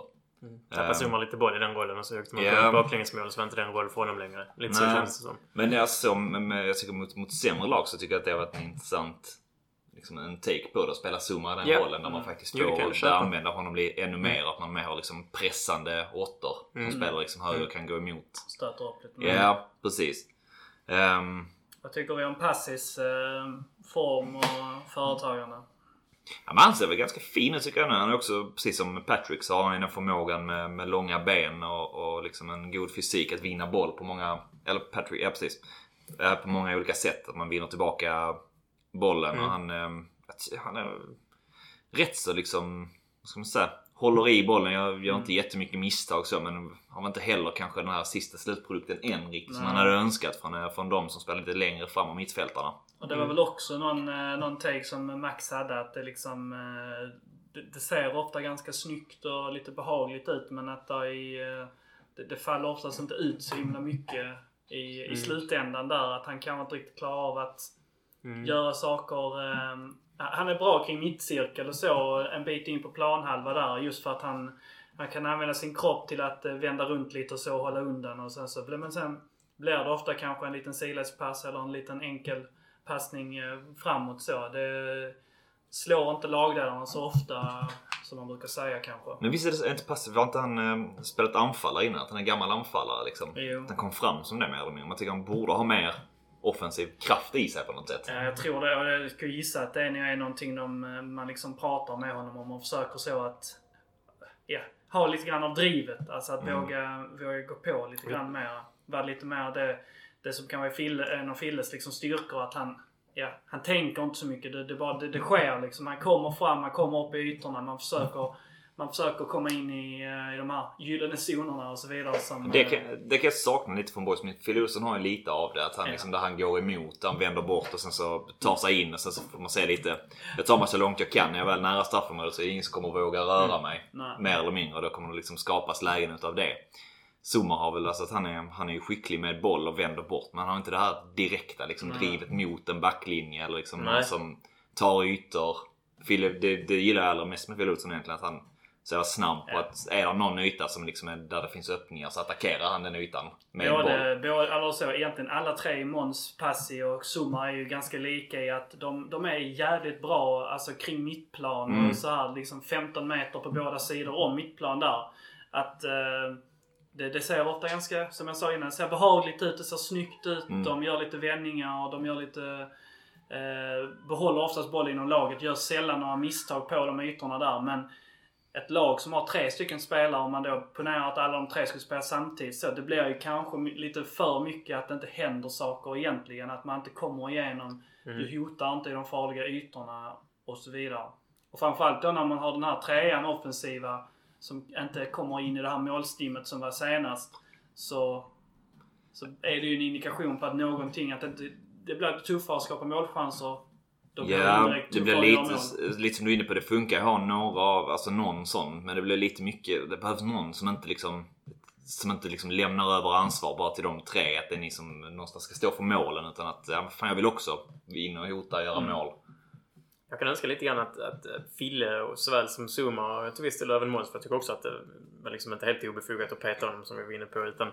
Tappade Ehm. Zuma lite boll i den rollen och så högt man Ja. yeah. baklängesmål så var inte den roll för honom längre. Lite så känns det som. Men det är så, med, jag tycker mot, mot sämre lag så tycker jag att det har varit en intressant liksom en take på det. Att spela Zuma i den Ja. rollen där man Mm. faktiskt får köpa. använda honom ännu mer. Att man mer har liksom pressande åttor Mm. som spelar liksom höger och kan gå emot. Stöter upp lite Ja, mer. precis. Ehm, Vad tycker vi om Passis eh, form och företagande? Ja, men han ser väl ganska fin ut tycker jag nu. Han är också, precis som Patrick, så har han den förmågan med, med långa ben och, och liksom en god fysik att vinna boll på många... Eller Patrick, ja precis. Eh, På många olika sätt. Att man vinner tillbaka bollen Mm. och han... eh, Han är rätt så liksom... Vad ska man säga? Håller i bollen. Jag gör inte jättemycket misstag så men har man inte heller kanske den här sista slutprodukten än riktigt som man hade önskat från, eh, från de som spelar lite längre fram av mittfältarna. Och det var Mm. väl också någon, eh, någon take som Max hade att det liksom eh, det, det ser ofta ganska snyggt och lite behagligt ut men att det, är, eh, det, det faller oftast inte ut så himla mycket i, i Mm. slutändan där. Att han kanske inte riktigt klarar av att Mm. göra saker. Eh, han är bra kring mittcirkel och så en bit in på planhalva där just för att han, han kan använda sin kropp till att vända runt lite och så och hålla undan och sen så men sen blir det ofta kanske en liten sidledspass eller en liten enkel passning eh, framåt så. Det slår inte lagledarna så ofta som man brukar säga kanske. Men visst är det inte passivt? Var inte han eh, spelat anfallare innan? Att han är gammal anfallare liksom? Jo. Att han kom fram som det mer eller mindre. Man tycker han borde ha mer offensiv kraft i sig på något sätt. Ja, jag tror det. Och jag skulle gissa att det är någonting de, eh, man liksom pratar med honom om och försöker så att ja, ha lite grann av drivet. Alltså att Mm. våga, våga gå på lite grann mer. Vara lite mer det, det som kan vara Fille, en av Filles liksom styrkor. Att han, ja, han tänker inte så mycket. Det, det, bara, det, det sker liksom. Han kommer fram, han kommer upp i ytorna. Man försöker man försöker komma in i, eh, i de här gyllene zonerna och så vidare. Som, Det eh, kan, det kan jag sakna lite från Boys. Phil Olsson har ju lite av det. Att han Ja. liksom, där han går emot, han vänder bort och sen så tar sig in och sen så får man se lite. Jag tar mig så långt jag kan. När jag väl är nära straffområdet så är det ingen som kommer våga röra mig. Nej. Mer eller mindre. Då kommer det liksom skapas lägen utav det. Zuma har väl alltså att han är, han är ju skicklig med boll och vänder bort. Men han har inte det här direkta liksom, Nej. drivet mot en backlinje. Eller liksom någon som tar ytor. Phil, det, det gillar jag allra mest med Phil Olsson egentligen. Att han så jävla snabb på Ja. att är det någon yta som liksom är där det finns öppningar så attackerar han den ytan med boll. Både, både, eller så, egentligen alla tre, Måns, Passi och Zuma är ju ganska lika i att de, de är jävligt bra alltså, kring mittplan Mm. och så här liksom 15 meter på båda sidor om mittplan där. Att eh, det, det ser ofta ganska, som jag sa innan, det ser behagligt ut, det ser snyggt ut. Mm. De gör lite vändningar och de gör lite eh, behåller oftast boll inom laget, gör sällan några misstag på de ytorna där. Men ett lag som har tre stycken spelare, om man då ponerar att alla de tre skulle spela samtidigt, så det blir ju kanske lite för mycket att det inte händer saker egentligen. Att man inte kommer igenom, du hotar inte i de farliga ytorna och så vidare. Och framförallt då när man har den här trean offensiva som inte kommer in i det här målstimmet som var senast. Så, så är det ju en indikation på att någonting, att det, det blir tuffare att skapa målchanser. Ja, det blir lite, lite som du är inne på. Det funkar att ha några av, alltså någon sån. Men det blir lite mycket. Det behövs någon som inte liksom som inte liksom lämnar över ansvar bara till de tre. Att det är ni som någonstans ska stå för målen. Utan att, ja, fan jag vill också in och hota och göra Mm. mål. Jag kan önska lite grann att, att eh, Fille och såväl som Zuma och till viss del även Måns för jag tycker också att det var liksom inte helt obefogat att peta honom som vi var inne på. Utan,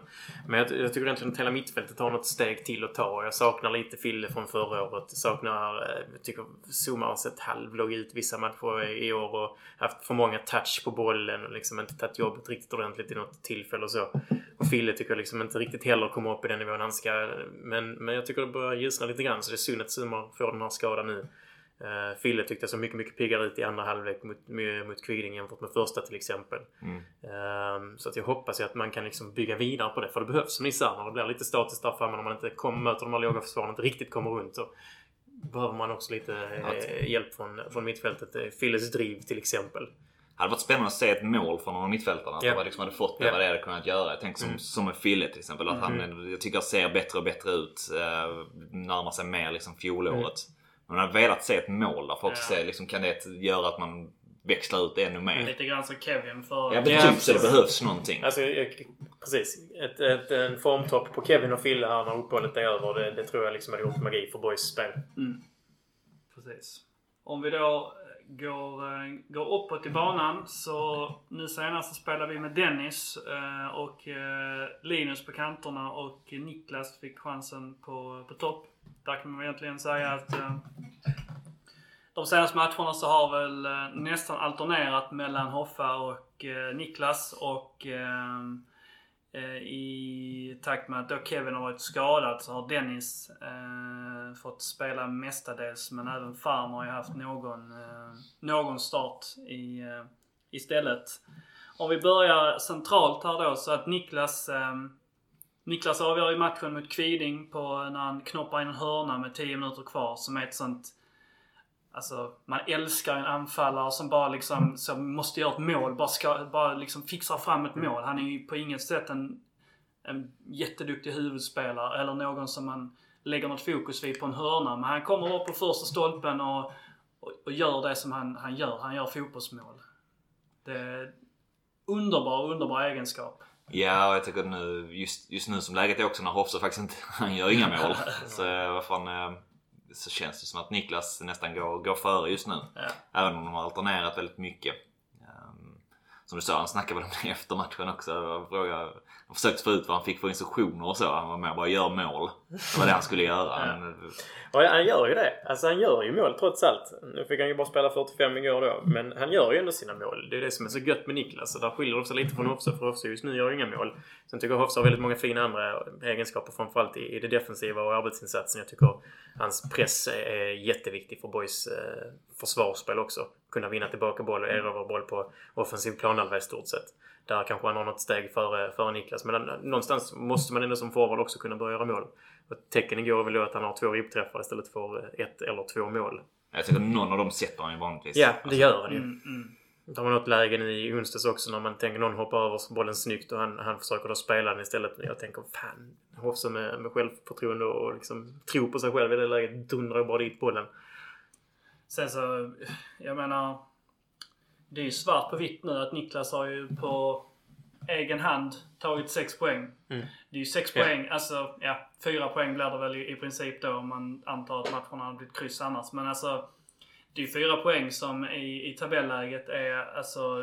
men jag, jag tycker egentligen att hela mittfältet har något steg till att ta. Jag saknar lite Fille från förra året. Jag saknar, eh, jag tycker Zuma har sett halvlåg ut vissa matcher i i år och haft för många touch på bollen och liksom inte tagit jobbet riktigt ordentligt i något tillfälle och så. Och Fille tycker jag liksom inte riktigt heller kommer upp i den nivån han ska. Men, men jag tycker det börjar ljusna lite grann så det är synd att Zuma får den här skadan nu. Uh, Fille tyckte jag såg mycket, mycket piggare ut i andra halvlek mot, mot Kviding jämfört med första till exempel. Mm. Ehm, så att jag hoppas ju att man kan liksom bygga vidare på det. För det behövs sa när det blir lite statiskt där framme när man inte kommer, möter de här låga försvaren inte riktigt kommer runt. Så behöver man också lite eh, hjälp från, från mittfältet. Eh, Filles driv till exempel. Det hade varit spännande att se ett mål från någon av mittfältarna. Att Ja. de liksom hade fått det, Ja. vad det hade kunnat göra. Tänker som, Mm. som med Fille till exempel. Att han, jag tycker ser bättre och bättre ut. Eh, närmar sig mer liksom fjolåret. Men man hade velat se ett mål där för att Ja. se liksom, kan det göra att man växlar ut det ännu mer. Lite grann som Kevin för... Ja, men Ja, typ så det behövs någonting. Alltså, precis. Ett, ett, en formtopp på Kevin och Fille här när uppehållet är över. Det, det tror jag liksom hade gjort magi för Boys spel. Mm. Precis. Om vi då går, eh, går uppåt i banan så nu senast så spelar vi med Dennis eh, och eh, Linus på kanterna och Niklas fick chansen på, på topp. Där kan man egentligen säga att eh, de senaste matcherna så har väl eh, nästan alternerat mellan Hoffa och eh, Niklas och eh, eh i takt med att då Kevin har varit skadad så har Dennis eh, fått spela mestadels men även Farm har ju haft någon, eh, någon start i, eh, istället. Om vi börjar centralt här då så att Niklas eh, Niklas avgör ju matchen mot Kviding på när han knoppar in en hörna med 10 minuter kvar som är ett sånt Alltså, man älskar en anfallare som bara liksom, som måste göra ett mål. Bara, ska, bara liksom fixar fram ett mål. Han är ju på inget sätt en, en jätteduktig huvudspelare eller någon som man lägger något fokus vid på en hörna. Men han kommer upp på första stolpen och, och, och gör det som han, han gör. Han gör fotbollsmål. Det är underbar, underbar egenskap. Ja, jag tycker nu, just, just nu som läget är också när Hofsa faktiskt inte, *laughs* han gör inga *laughs* mål. Så eh, vad fan, eh, så känns det som att Niklas nästan går, går före just nu. Ja. Även om de har alternerat väldigt mycket. Som du sa, han snackade väl om det efter matchen också. Frågade, han försökte få ut vad han fick för instruktioner och så. Han var med bara gör mål. Det var det han skulle göra. Han, Och han gör ju det. Alltså han gör ju mål trots allt. Nu fick han ju bara spela 45 igår då. Men han gör ju ändå sina mål. Det är det som är så gött med Niklas. Och där skiljer det sig lite från Hofsa. För Hofsa just nu gör ju inga mål. Sen tycker jag Hofsa har väldigt många fina andra egenskaper. Framförallt i, i det defensiva och arbetsinsatsen. Jag tycker hans press är, jätteviktig för Boys eh, försvarsspel också. Kunna vinna tillbaka boll och erövra boll på offensiv planhalva i stort sett. Där kanske han har något steg före, före Niklas. Men eh, någonstans måste man ändå som forward också kunna börja göra mål. Och tecken igår är väl då att han har två ribbträffar istället för ett eller två mål. jag tycker någon av dem sätter han ju vanligtvis. Ja, det gör han ju. Mm, mm. Det var något läge nu i onsdags också när man tänker någon hoppar över bollen snyggt och han, han försöker då spela den istället. Jag tänker fan, Hofsa med, med självförtroende och liksom tro på sig själv i det läget dundrar bara dit bollen. Sen så, jag menar. Det är ju svart på vitt nu att Niklas har ju på egen hand tagit 6 poäng. Mm. Det är ju 6 Ja. poäng, alltså ja, 4 poäng blir det väl i, i princip då om man antar att matcherna hade blivit kryss annars. Men alltså, det är 4 poäng som i, i tabelläget är alltså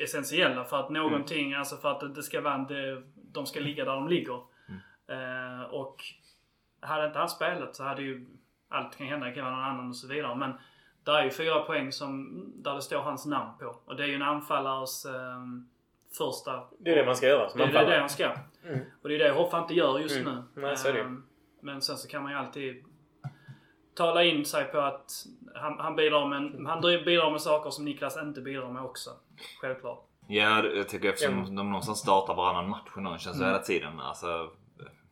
essentiella för att någonting, alltså för att det ska vara, de ska ligga där de ligger. Eh, och hade inte han spelat så hade ju allt kan hända, det kan vara någon annan och så vidare. Men där är ju fyra poäng som, där det står hans namn på. Och det är ju en anfallares eh, första... Det är det man ska göra som Det är det, anfallare. han ska. Mm. Och det är det Hoffa inte gör just Mm. nu. Nej, så är det. Eh, Men sen så kan man ju alltid tala in sig på att han, han, bidrar med, han bidrar med saker som Niklas inte bidrar med också. Självklart. Ja, det- jag tycker eftersom Ja. de någonstans startar varannan match och någon känns så Mm. hela tiden. Alltså,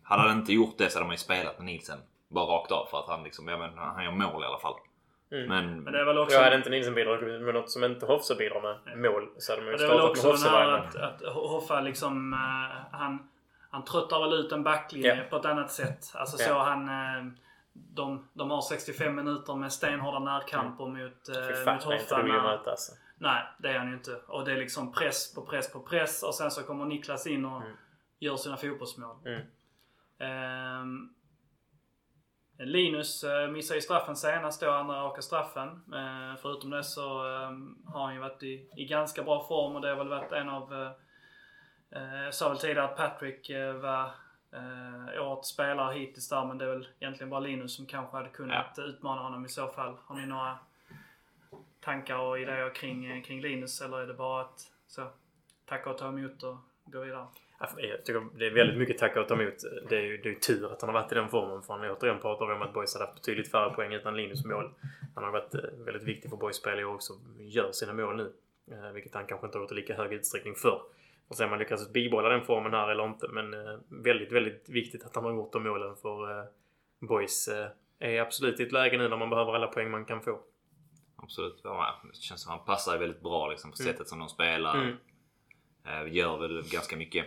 hade han inte gjort det så hade man ju spelat med Nielsen. Bara rakt av för att han liksom, ja men han gör mål i alla fall. Mm. Men, Men det är väl också... Jag hade inte Nilsson bidragit med något som inte Hofsa bidrar med. Mål. Så hade man ju Och det är väl startat med också den här att, att Hoffa liksom, eh, han, han tröttar väl ut en backlinje Ja. på ett annat sätt. Alltså Ja. så han, eh, de, de har 65 minuter med stenhårda närkamper mot, eh, Fy fan, mot Hoffa. alltså. Nej, det är han ju inte. Och det är liksom press på press på press och sen så kommer Niklas in och Mm. gör sina fotbollsmål. Mm. Ehm, Linus eh, missar ju straffen senast då, andra raka straffen. Eh, förutom det så ehm, har han ju varit i, i ganska bra form och det har väl varit en av... Eh, jag sa väl tidigare att Patrick var eh, årets spelare hittills där men det är väl egentligen bara Linus som kanske hade kunnat utmana honom i så fall. Har ni några tankar och idéer kring, eh, kring Linus eller är det bara att så, tacka och ta emot och gå vidare? Ja, Jag tycker det är väldigt mycket tacka och ta emot. Det är ju det är tur att han har varit i den formen. För han återigen pratar vi om att Boys hade haft betydligt färre poäng utan Linus mål. Han har varit eh, väldigt viktig för Boys spel år också. Gör sina mål nu. Eh, Vilket han kanske inte har gjort i lika hög utsträckning förr. Och sen om man lyckas bibehålla den formen här eller inte. Men eh, väldigt, väldigt viktigt att han har gjort de målen för eh, Boys eh, är absolut i ett läge nu när man behöver alla poäng man kan få. Absolut. Ja, det känns som att han passar väldigt bra liksom, på sättet som de spelar. Mm. Gör väl ganska mycket.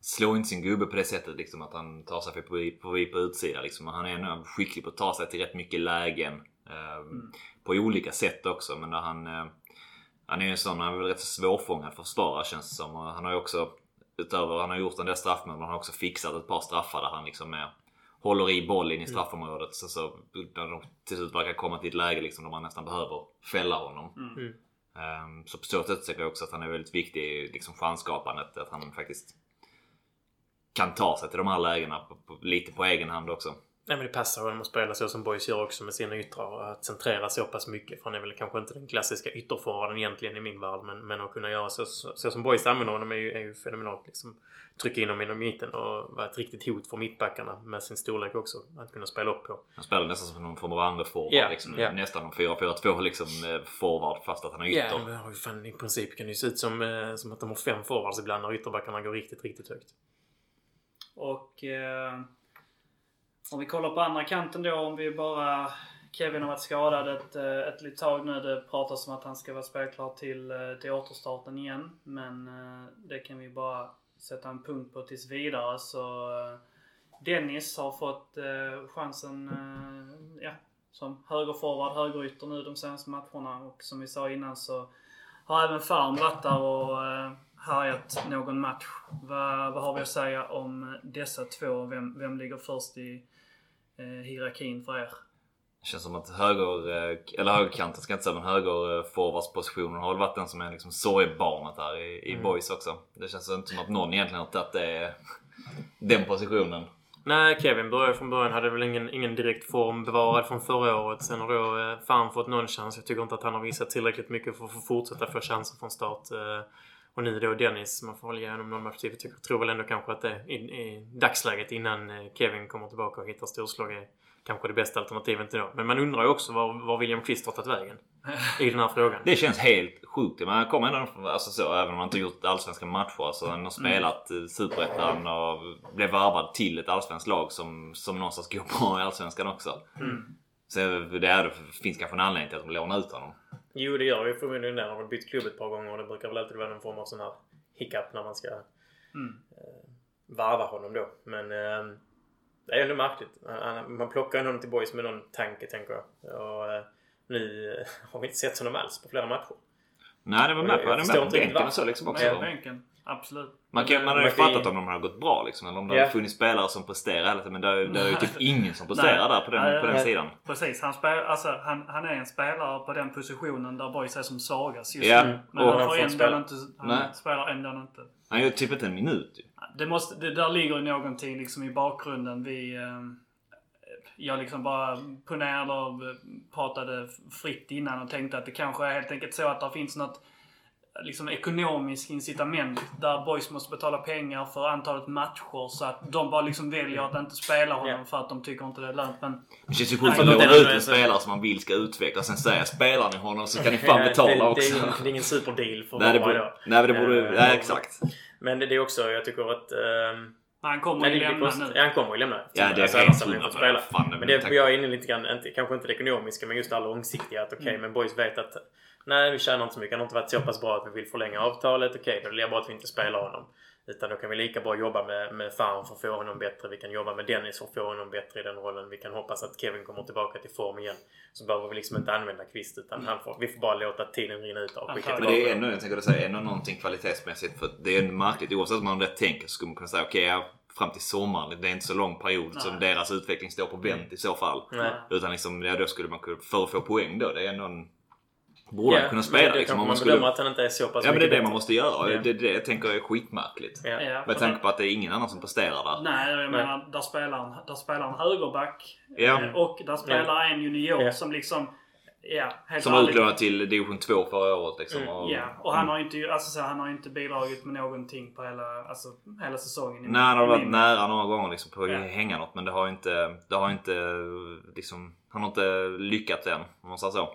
Slår inte sin gubbe på det sättet liksom att han tar sig förbi på, på, på utsidan. Liksom. Han är ändå skicklig på att ta sig till rätt mycket lägen. Eh, På olika sätt också. Men där han, han är ju en sån, han är väl rätt så svårfångad försvarare känns det som. Och han har ju också, utöver han har gjort en del straffmål, men han har också fixat ett par straffar där han liksom är, håller i bollen i straffområdet. Så, så när de till slut verkar komma till ett läge liksom där man nästan behöver fälla honom. Mm. Ehm, så på så sätt tycker jag också att han är väldigt viktig i liksom chansskapandet. Att han faktiskt kan ta sig till de här lägena på, på, lite på egen hand också. Nej men det passar honom att spela så som Boys gör också med sina yttrar och att centrera så pass mycket. För han är väl kanske inte den klassiska ytterforwarden egentligen i min värld. Men, men att kunna göra så, så, så som Boys använder honom är ju, är ju fenomenalt. Liksom, trycka in honom inom mitten och vara ett riktigt hot för mittbackarna med sin storlek också. Att kunna spela upp på. Han spelar nästan som någon form av andra forward. Ja, liksom, ja. Nästan en 4-4-2 liksom, eh, forward fast att han har ytter. Ja, men det har ju fan, i princip kan det ju se ut som, eh, som att de har fem forwards ibland när ytterbackarna går riktigt, riktigt högt. Och eh, om vi kollar på andra kanten då, om vi bara... Kevin har varit skadad ett, eh, ett litet tag nu. Det pratas om att han ska vara spelklar till, eh, till återstarten igen. Men eh, det kan vi bara sätta en punkt på tills vidare. Så Dennis har fått chansen ja, som högerforward, högerytter nu de senaste matcherna. Och som vi sa innan så har även Farm varit där och härjat någon match. Vad, vad har vi att säga om dessa två? Vem, vem ligger först i eh, hierarkin för er? Det känns som att höger, eh, eller högerkanten ska jag inte säga, men höger eh, forwardspositionen har väl varit den som är liksom sorgebarnet här i, i Mm. boys också. Det känns inte som att någon egentligen har tagit det, *laughs* den positionen. Nej, Kevin började från början. Hade väl ingen, ingen direkt form bevarad från förra året. Sen har då eh, fan fått någon chans. Jag tycker inte att han har visat tillräckligt mycket för att få fortsätta få chanser från start. Och nu då Dennis. Man får väl ge honom någon match till. Jag tror väl ändå kanske att det i, i dagsläget innan eh, Kevin kommer tillbaka och hittar storslag är kanske det bästa alternativet till då. Men man undrar ju också var, var William Kvist har tagit vägen *laughs* i den här frågan. Det känns helt sjukt. Men han kommer ändå, alltså så, även om han inte gjort allsvenska matcher. Alltså, han har spelat mm. Superettan och blev varvad till ett allsvenskt lag som, som någonstans går bra i Allsvenskan också. Mm. Så det, är, det finns kanske en anledning till att de lånar ut honom. Jo, det gör ju förmodligen det. Han har väl bytt klubb ett par gånger och det brukar väl alltid vara någon form av sån här hiccup när man ska Mm. varva honom då. Men eh, det är ändå märkligt. Man plockar honom till boys med någon tanke, tänker jag. Och eh, nu eh, *laughs* har vi inte sett honom alls på flera matcher. Nej, det var med på, bänken och så liksom också. Med bänken. Absolut. Man, kan, man hade ju fattat om de hade gått bra liksom. Eller om det Ja. hade funnits spelare som presterar hela tiden. Men det är, det är ju typ ingen som *laughs* presterar där på den, Nej, på den nej. sidan. Precis. Han, spel, alltså, han, han är en spelare på den positionen där boys är som svagast just Ja. nu. Men Och han han får ändå spela. inte... Han Nej. spelar ändå inte. Han gör typ inte en minut ju. Det, måste, det där ligger ju någonting liksom i bakgrunden. Vi... Eh, jag liksom bara ponerade och pratade fritt innan och tänkte att det kanske är helt enkelt så att det finns något liksom ekonomiskt incitament där boys måste betala pengar för antalet matcher så att de bara liksom väljer att inte spela honom Ja. för att de tycker inte det är lönt. Men Det känns ju sjukt att låna ut en spelare som man vill ska utvecklas. Sen säger spelar ni honom så kan ni *laughs* fan betala det, också. Det är ingen, det är ingen superdeal för Nej, det borde, då. nej, men det borde... Nej, exakt. Men det, det är också, jag tycker att... ehm, han kommer ju är lämna konstigt. nu. Ja, han kommer ju lämna. Ja, det är Alltså, helt hundra spela. Fan, det Men det, jag jag är inne lite grann, inte, kanske inte det ekonomiska, men just det här långsiktiga. Att okej, men boys vet att nej, vi tjänar inte så mycket. Han har inte varit så pass bra att vi vill förlänga avtalet. Okej, då är det bra att vi inte spelar honom. Utan då kan vi lika bra jobba med, med Farm för att få honom bättre. Vi kan jobba med Dennis för att få honom bättre i den rollen. Vi kan hoppas att Kevin kommer tillbaka till form igen. Så behöver vi liksom inte använda Kvist utan han får, vi får bara låta tiden rinna ut och skicka Men Men tillbaka det är ändå, jag tänker säga, ändå någonting kvalitetsmässigt. För det är märkligt. Oavsett om man rätt tänker så skulle man kunna säga okej, ja, fram till sommaren. Det är inte så lång period som Nej. deras utveckling står på vänt i så fall. Nej. Utan liksom, ja, då skulle man kunna, för att få poäng då, det är ändå en... Borde han kunna spela det liksom. man man skulle, bedömer att han inte är så pass ja men det är det man måste göra. Ja. Det är det jag tänker är skitmärkligt. Ja, Med tanke på att det är ingen annan som presterar där. Nej, jag menar där spelar han, där spelar han högerback. Eh, Och där spelar en junior som liksom... Ja, helt Som var utlånad till division 2 förra året liksom. Mm, och, Ja, och han har ju inte, alltså, så han har ju inte bidragit med någonting på hela, alltså, hela säsongen. Nej, han har varit min- nära några gånger liksom på att Ja. hänga något men det har inte, det har inte liksom, han har inte lyckats än om man säger så.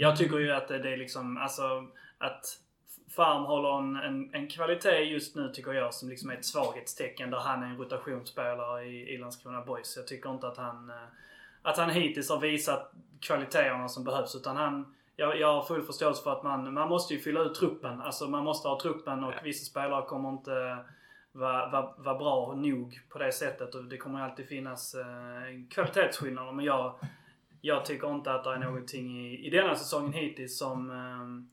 Jag tycker ju att det är liksom, alltså att Farm håller en, en, en kvalitet just nu tycker jag som liksom är ett svaghetstecken där han är en rotationsspelare i, i Landskrona Boys. Jag tycker inte att han, eh, att han hittills har visat kvaliteterna som behövs utan han jag, jag har full förståelse för att man, man måste ju fylla ut truppen. Alltså man måste ha truppen och vissa spelare kommer inte vara var, var bra nog på det sättet. Och det kommer alltid finnas eh, kvalitetsskillnader. Men jag, jag tycker inte att det är någonting i, i denna säsongen hittills som, eh,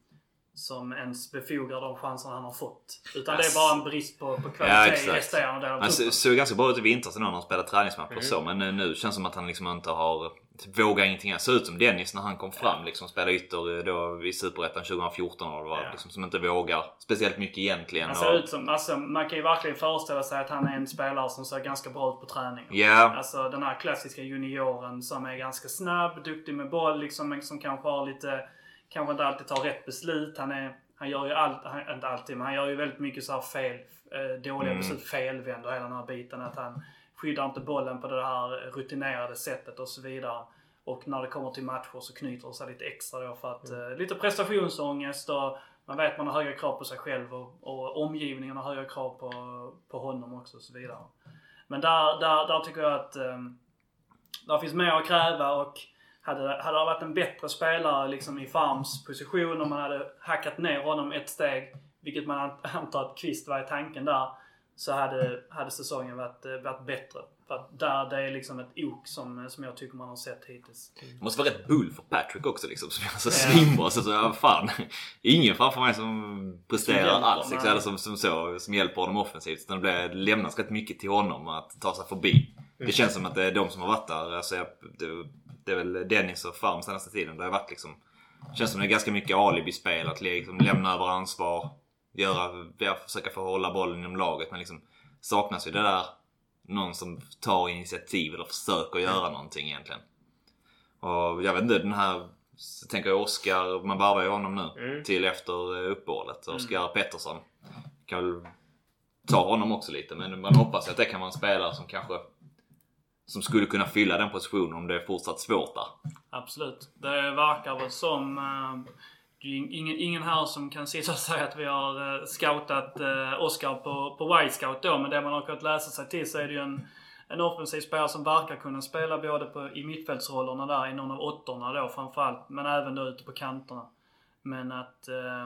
som ens befogar de chanserna han har fått. Utan det är bara en brist på, på Ja, kvalitet i exakt. resterande del av Han såg ganska bra ut i vintras när han spelade träningsmatcher Mm. och så men eh, nu känns det som att han liksom inte har vågar ingenting. Han såg ut som Dennis när han kom fram liksom spelade ytter eh, då i Superettan 2014 och det var Ja. liksom som inte vågar speciellt mycket egentligen. Han och, ser ut som, alltså, man kan ju verkligen föreställa sig att han är en spelare som ser ganska bra ut på träning. Ja, Alltså den här klassiska junioren som är ganska snabb, duktig med boll, liksom, men som kanske har lite... Kanske inte alltid tar rätt beslut. Han, är, han gör ju allt, han, inte alltid, men han gör ju väldigt mycket så här fel, eh, dåliga Mm. beslut, felvänd och hela den här biten. Att han skyddar inte bollen på det här rutinerade sättet och så vidare. Och när det kommer till matcher så knyter det sig lite extra då för att eh, lite prestationsångest och man vet man har höga krav på sig själv och, och omgivningen har höga krav på, på honom också och så vidare. Men där, där, där tycker jag att um, där finns mer att kräva och hade, hade det varit en bättre spelare liksom i Farms position om man hade hackat ner honom ett steg, vilket man ant- antar att Kvist var i tanken där, så hade, hade säsongen varit, eh, varit bättre. För där, det är liksom ett ok som, som jag tycker man har sett hittills. det måste vara rätt bull för Patrick också liksom som är så Ja. svimbra. Så, så, ja, fan. Ingen framför mig som presterar Som alls. Liksom, eller som, som, så, som hjälper honom offensivt. Utan det lämnas rätt mycket till honom att ta sig förbi. Det känns som att det är de som har varit där. Alltså, jag, det, det är väl Dennis och Farm senaste tiden. Det har varit liksom... Det känns som det är ganska mycket alibi-spel. Att liksom lämna över ansvar. Göra, försöka få hålla bollen inom laget. Men liksom saknas ju det där någon som tar initiativ eller försöker göra någonting egentligen. Och jag vet inte, den här... Så tänker jag Oskar, man varvar ju honom nu Mm. till efter eh, uppehållet. Oskar Pettersson. Kan väl ta honom också lite men man hoppas att det kan vara en spelare som kanske som skulle kunna fylla den positionen om det är fortsatt svårt där. Absolut. Det verkar väl som... eh, det är ingen, ingen här som kan sitta och säga att vi har uh, scoutat uh, Oscar på, på Y-scout då. Men det man har kunnat läsa sig till så är det ju en, en offensiv spelare som verkar kunna spela både på, i mittfältsrollerna där i någon av åttorna då framförallt. Men även då ute på kanterna. Men att eh,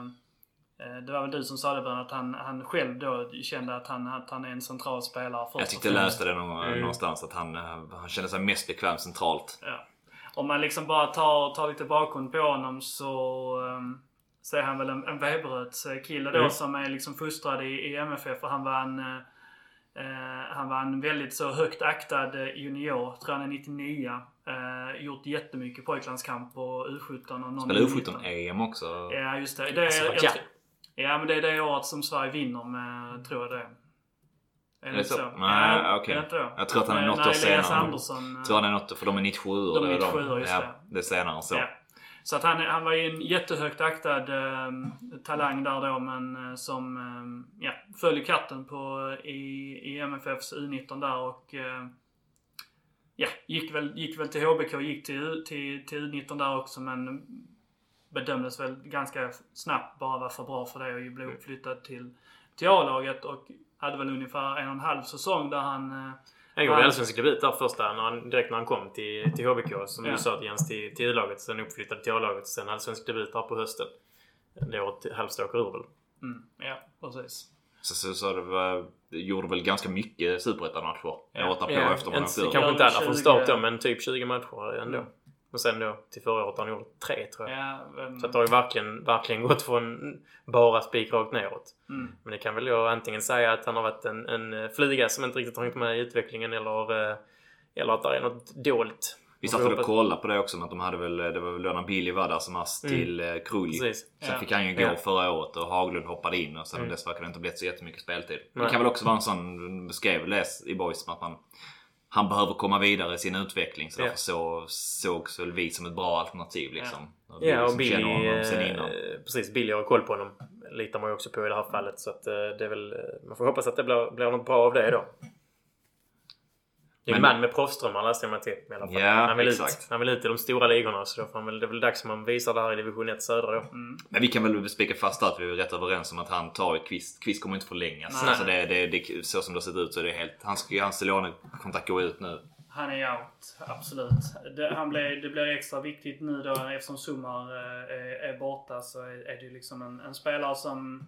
eh, det var väl du som sa det att han, han själv då kände att han, att han är en central spelare. först Jag tyckte jag läste det någon, Mm. någonstans att han, eh, han kände sig mest bekväm centralt. Ja. Om man liksom bara tar, tar lite bakgrund på honom så, um, så är han väl en, en Veberöds kille då Mm. som är liksom fostrad i, i MFF och han var en eh, han var en väldigt så högt aktad eh, junior, tror han är 99. Eh, gjort jättemycket pojklandskamp och U17 och någon Spelade U19. U17-EM också. Ja just det. det är, Alltså, jag, ja. ja men det är det året som Sverige vinner med, tror jag det är. Det så? så? Nej, Ja, okej. då? Jag tror att han är något när år senare. Andersson, eh, tror han är något, för de är 97 De är det 97, just ja, det. det är senare så. Ja. Så att han, han var ju en jättehögt aktad eh, talang där då men eh, som eh, ja, föll i katten på, i, i MFFs U19 där och eh, ja, gick väl, gick väl till HBK och gick till, till, till U19 där också men bedömdes väl ganska snabbt bara vara för bra för det och blev uppflyttad till, till A-laget och hade väl ungefär en och en halv säsong där han eh, Han gjorde allsvensk debut där första, när han, direkt när han kom till, till HBK. Som Ja. du sa Jens, till, till U-laget. Sen uppflyttad till A-laget. Sen allsvensk debut där på hösten. Det året Halmstad åker ur väl. mm, ja, precis. Så, så, så det, var, gjorde väl ganska mycket superettan-matcher Ja. året därpå Ja, efter man åkte ur. kanske inte alla från 20. start då, men typ 20 matcher ändå. Mm. Och sen då till förra året har han gjort tre tror jag. Ja, men- Så det har ju verkligen, verkligen gått från bara spikrakt neråt. mm. Men det kan väl jag antingen säga att han har varit en, en flyga som inte riktigt har hängt med i utvecklingen eller, eh, eller att det är något dolt. Vi satt och kollade på det också, att de hade väl, det var väl då när Billy var där som ass Mm. till eh, Krulj. Precis. Sen Ja. fick han ju gå Ja. förra året och Haglund hoppade in och sen Mm. dess verkar det inte blivit så jättemycket speltid. Nej. Det kan väl också vara en sån, beskrev det i Boys, som att man han behöver komma vidare i sin utveckling så därför så, sågs väl vi som ett bra alternativ liksom. Och Ja, och som känner Billy, honom sen eh, innan. precis, Billy har koll på honom. Litar man ju också på i det här fallet. Så att eh, det är väl, eh, man får hoppas att det blir, blir något bra av det då. Det är en man med proffsdrömmar läste jag mig till i alla fall. Ja, han, vill exakt. ut, han vill ut i de stora ligorna så då får han väl, det är väl dags att man visar det här i division 1 södra då. Mm. Men vi kan väl spika fast att vi är rätt överens om att han tar Kvist. Kvist kommer inte förlängas. Nej. Alltså det, det, det, så som det har sett ut så är det helt... Han ska, hans lånekontrakt gå ut nu. Han är out, absolut. Det, han blir, det blir extra viktigt nu då eftersom Sumar eh, är, är borta så är, är det ju liksom en, en spelare som,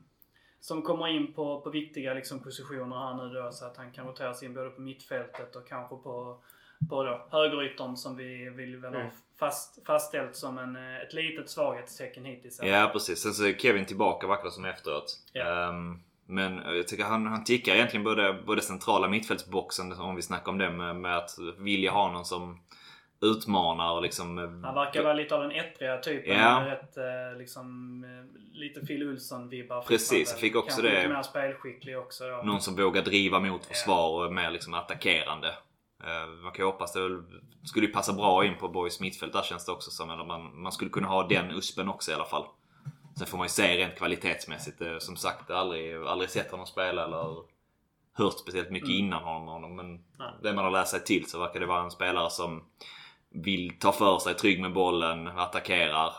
som kommer in på, på viktiga liksom positioner här nu då så att han kan roteras in både på mittfältet och kanske på, på då högeryttern som vi vill väl ha Mm. fast, fastställt som en, eh, ett litet svaghetstecken hittills. Ja precis. Sen så är Kevin tillbaka det som efteråt. Ja. Ehm, men jag tycker han, han tickar egentligen både, både centrala mittfältsboxen om vi snackar om det med, med att vilja ha någon som utmanar och liksom... Han verkar vara lite av den ettriga typen. Ja. Rätt, eh, liksom, eh, lite Phil Ulsson-vibbar. Precis, jag fick också Kanske det. lite mer spelskicklig också då. Någon som vågar driva mot försvar och är mer liksom attackerande. Eh, Man kan ju hoppas det väl, skulle ju passa bra in på Boys mittfält där känns det också som. Eller man, man skulle kunna ha den uspen också i alla fall. Sen får man ju se rent kvalitetsmässigt. eh, Som sagt, aldrig, aldrig sett honom spela eller hört speciellt mycket Mm. innan honom. Men Nej. det man har läst sig till så verkar det vara en spelare som vill ta för sig, trygg med bollen, attackerar.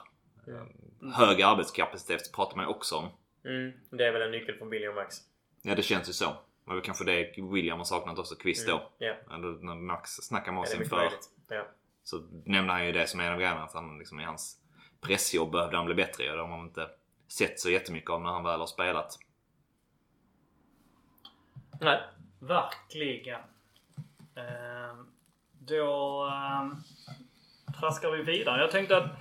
Mm. Hög arbetskapacitet pratar man ju också om. Mm, det är väl en nyckel från Billy och Max. Ja, det känns ju så. Och det är kanske det William har saknat också, Kvist då. Ja, Eller när Max snackade med ja oss mycket inför. Ja. så nämner han ju det som en av grejerna. Att han liksom i hans pressjobb behövde han bli bättre i. Det har man inte sett så jättemycket av när han väl har spelat. Nej. Verkligen. Eh, då eh, traskar vi vidare. Jag tänkte att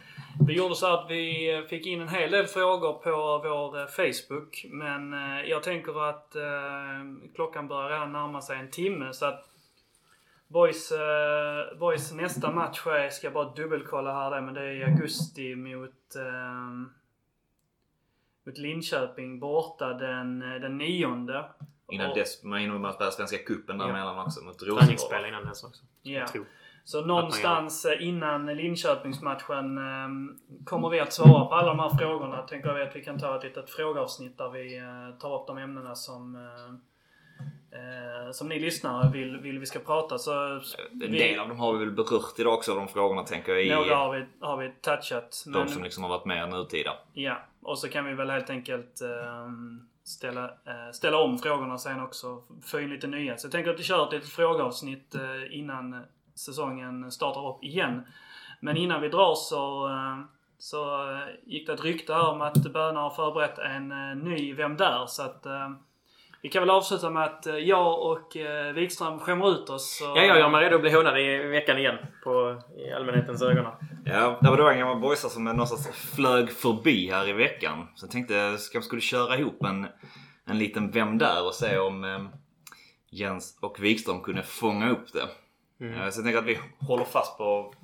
vi gjorde så att vi fick in en hel del frågor på vår eh, Facebook. Men eh, jag tänker att ehm, klockan börjar redan närma sig en timme. Så att Boys, eh, Boys nästa match är, ska jag bara dubbelkolla här det, men det är i augusti mot, ehm, mot Linköping borta den, den nionde. Innan Och- dess, man hinner med att spela Svenska cupen Ja. däremellan också mot Träningsspel Rosengård. innan dess också. Ja. Jag tror. Så någonstans eh, innan Linköpingsmatchen eh, kommer vi att svara på alla de här frågorna. Tänker jag att vi kan ta ett litet frågeavsnitt där vi eh, tar upp de ämnena som, eh, som ni lyssnare vill, vill vi ska prata. Så En vi, del av dem har vi väl berört idag också, de frågorna tänker jag. I några har vi, har vi touchat. de Men, som liksom har varit med nutida. ja, och så kan vi väl helt enkelt eh, ställa, eh, ställa om frågorna sen också. Få in lite nya. Så jag tänker att vi kör ett litet frågeavsnitt eh, innan eh, säsongen startar upp igen. Men innan vi drar så, eh, så eh, gick det ett rykte här om att Böna har förberett en eh, ny Vem Där? Så att eh, vi kan väl avsluta med att eh, jag och eh, Wikström skämmer ut oss. Och, Ja, jag gör mig redo att bli hånad i veckan igen. På, I allmänhetens ögon. Ja, det var då en gammal boysa som någonstans flög förbi här i veckan. Så jag tänkte jag kanske skulle köra ihop en, en liten Vem där? och se om eh, Jens och Wikström kunde fånga upp det. Eh, Så jag tänker att vi håller fast på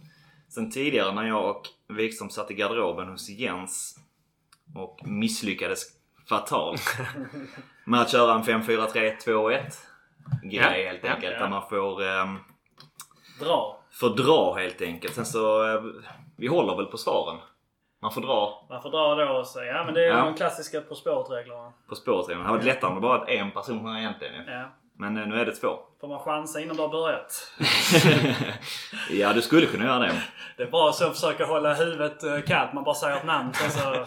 sen tidigare när jag och Wikström satt i garderoben hos Jens och misslyckades fatalt *laughs* med att köra en 5-4-3-2-1 grej Ja, helt enkelt. ja. Där man får ehm, Dra. fördra helt enkelt. Sen så, eh, vi håller väl på svaren. Man får dra Man får dra då och säga, ja men det är Ja. de klassiska På spåret-reglerna. på spåret. Det hade varit lättare om det bara var en person här egentligen. Ja. Men eh, nu är det två. Får man chansa innan du har börjat. *laughs* ja, du skulle kunna göra det. Det är bra så att försöka hålla huvudet eh, kallt. Man bara säger ett namn sen så...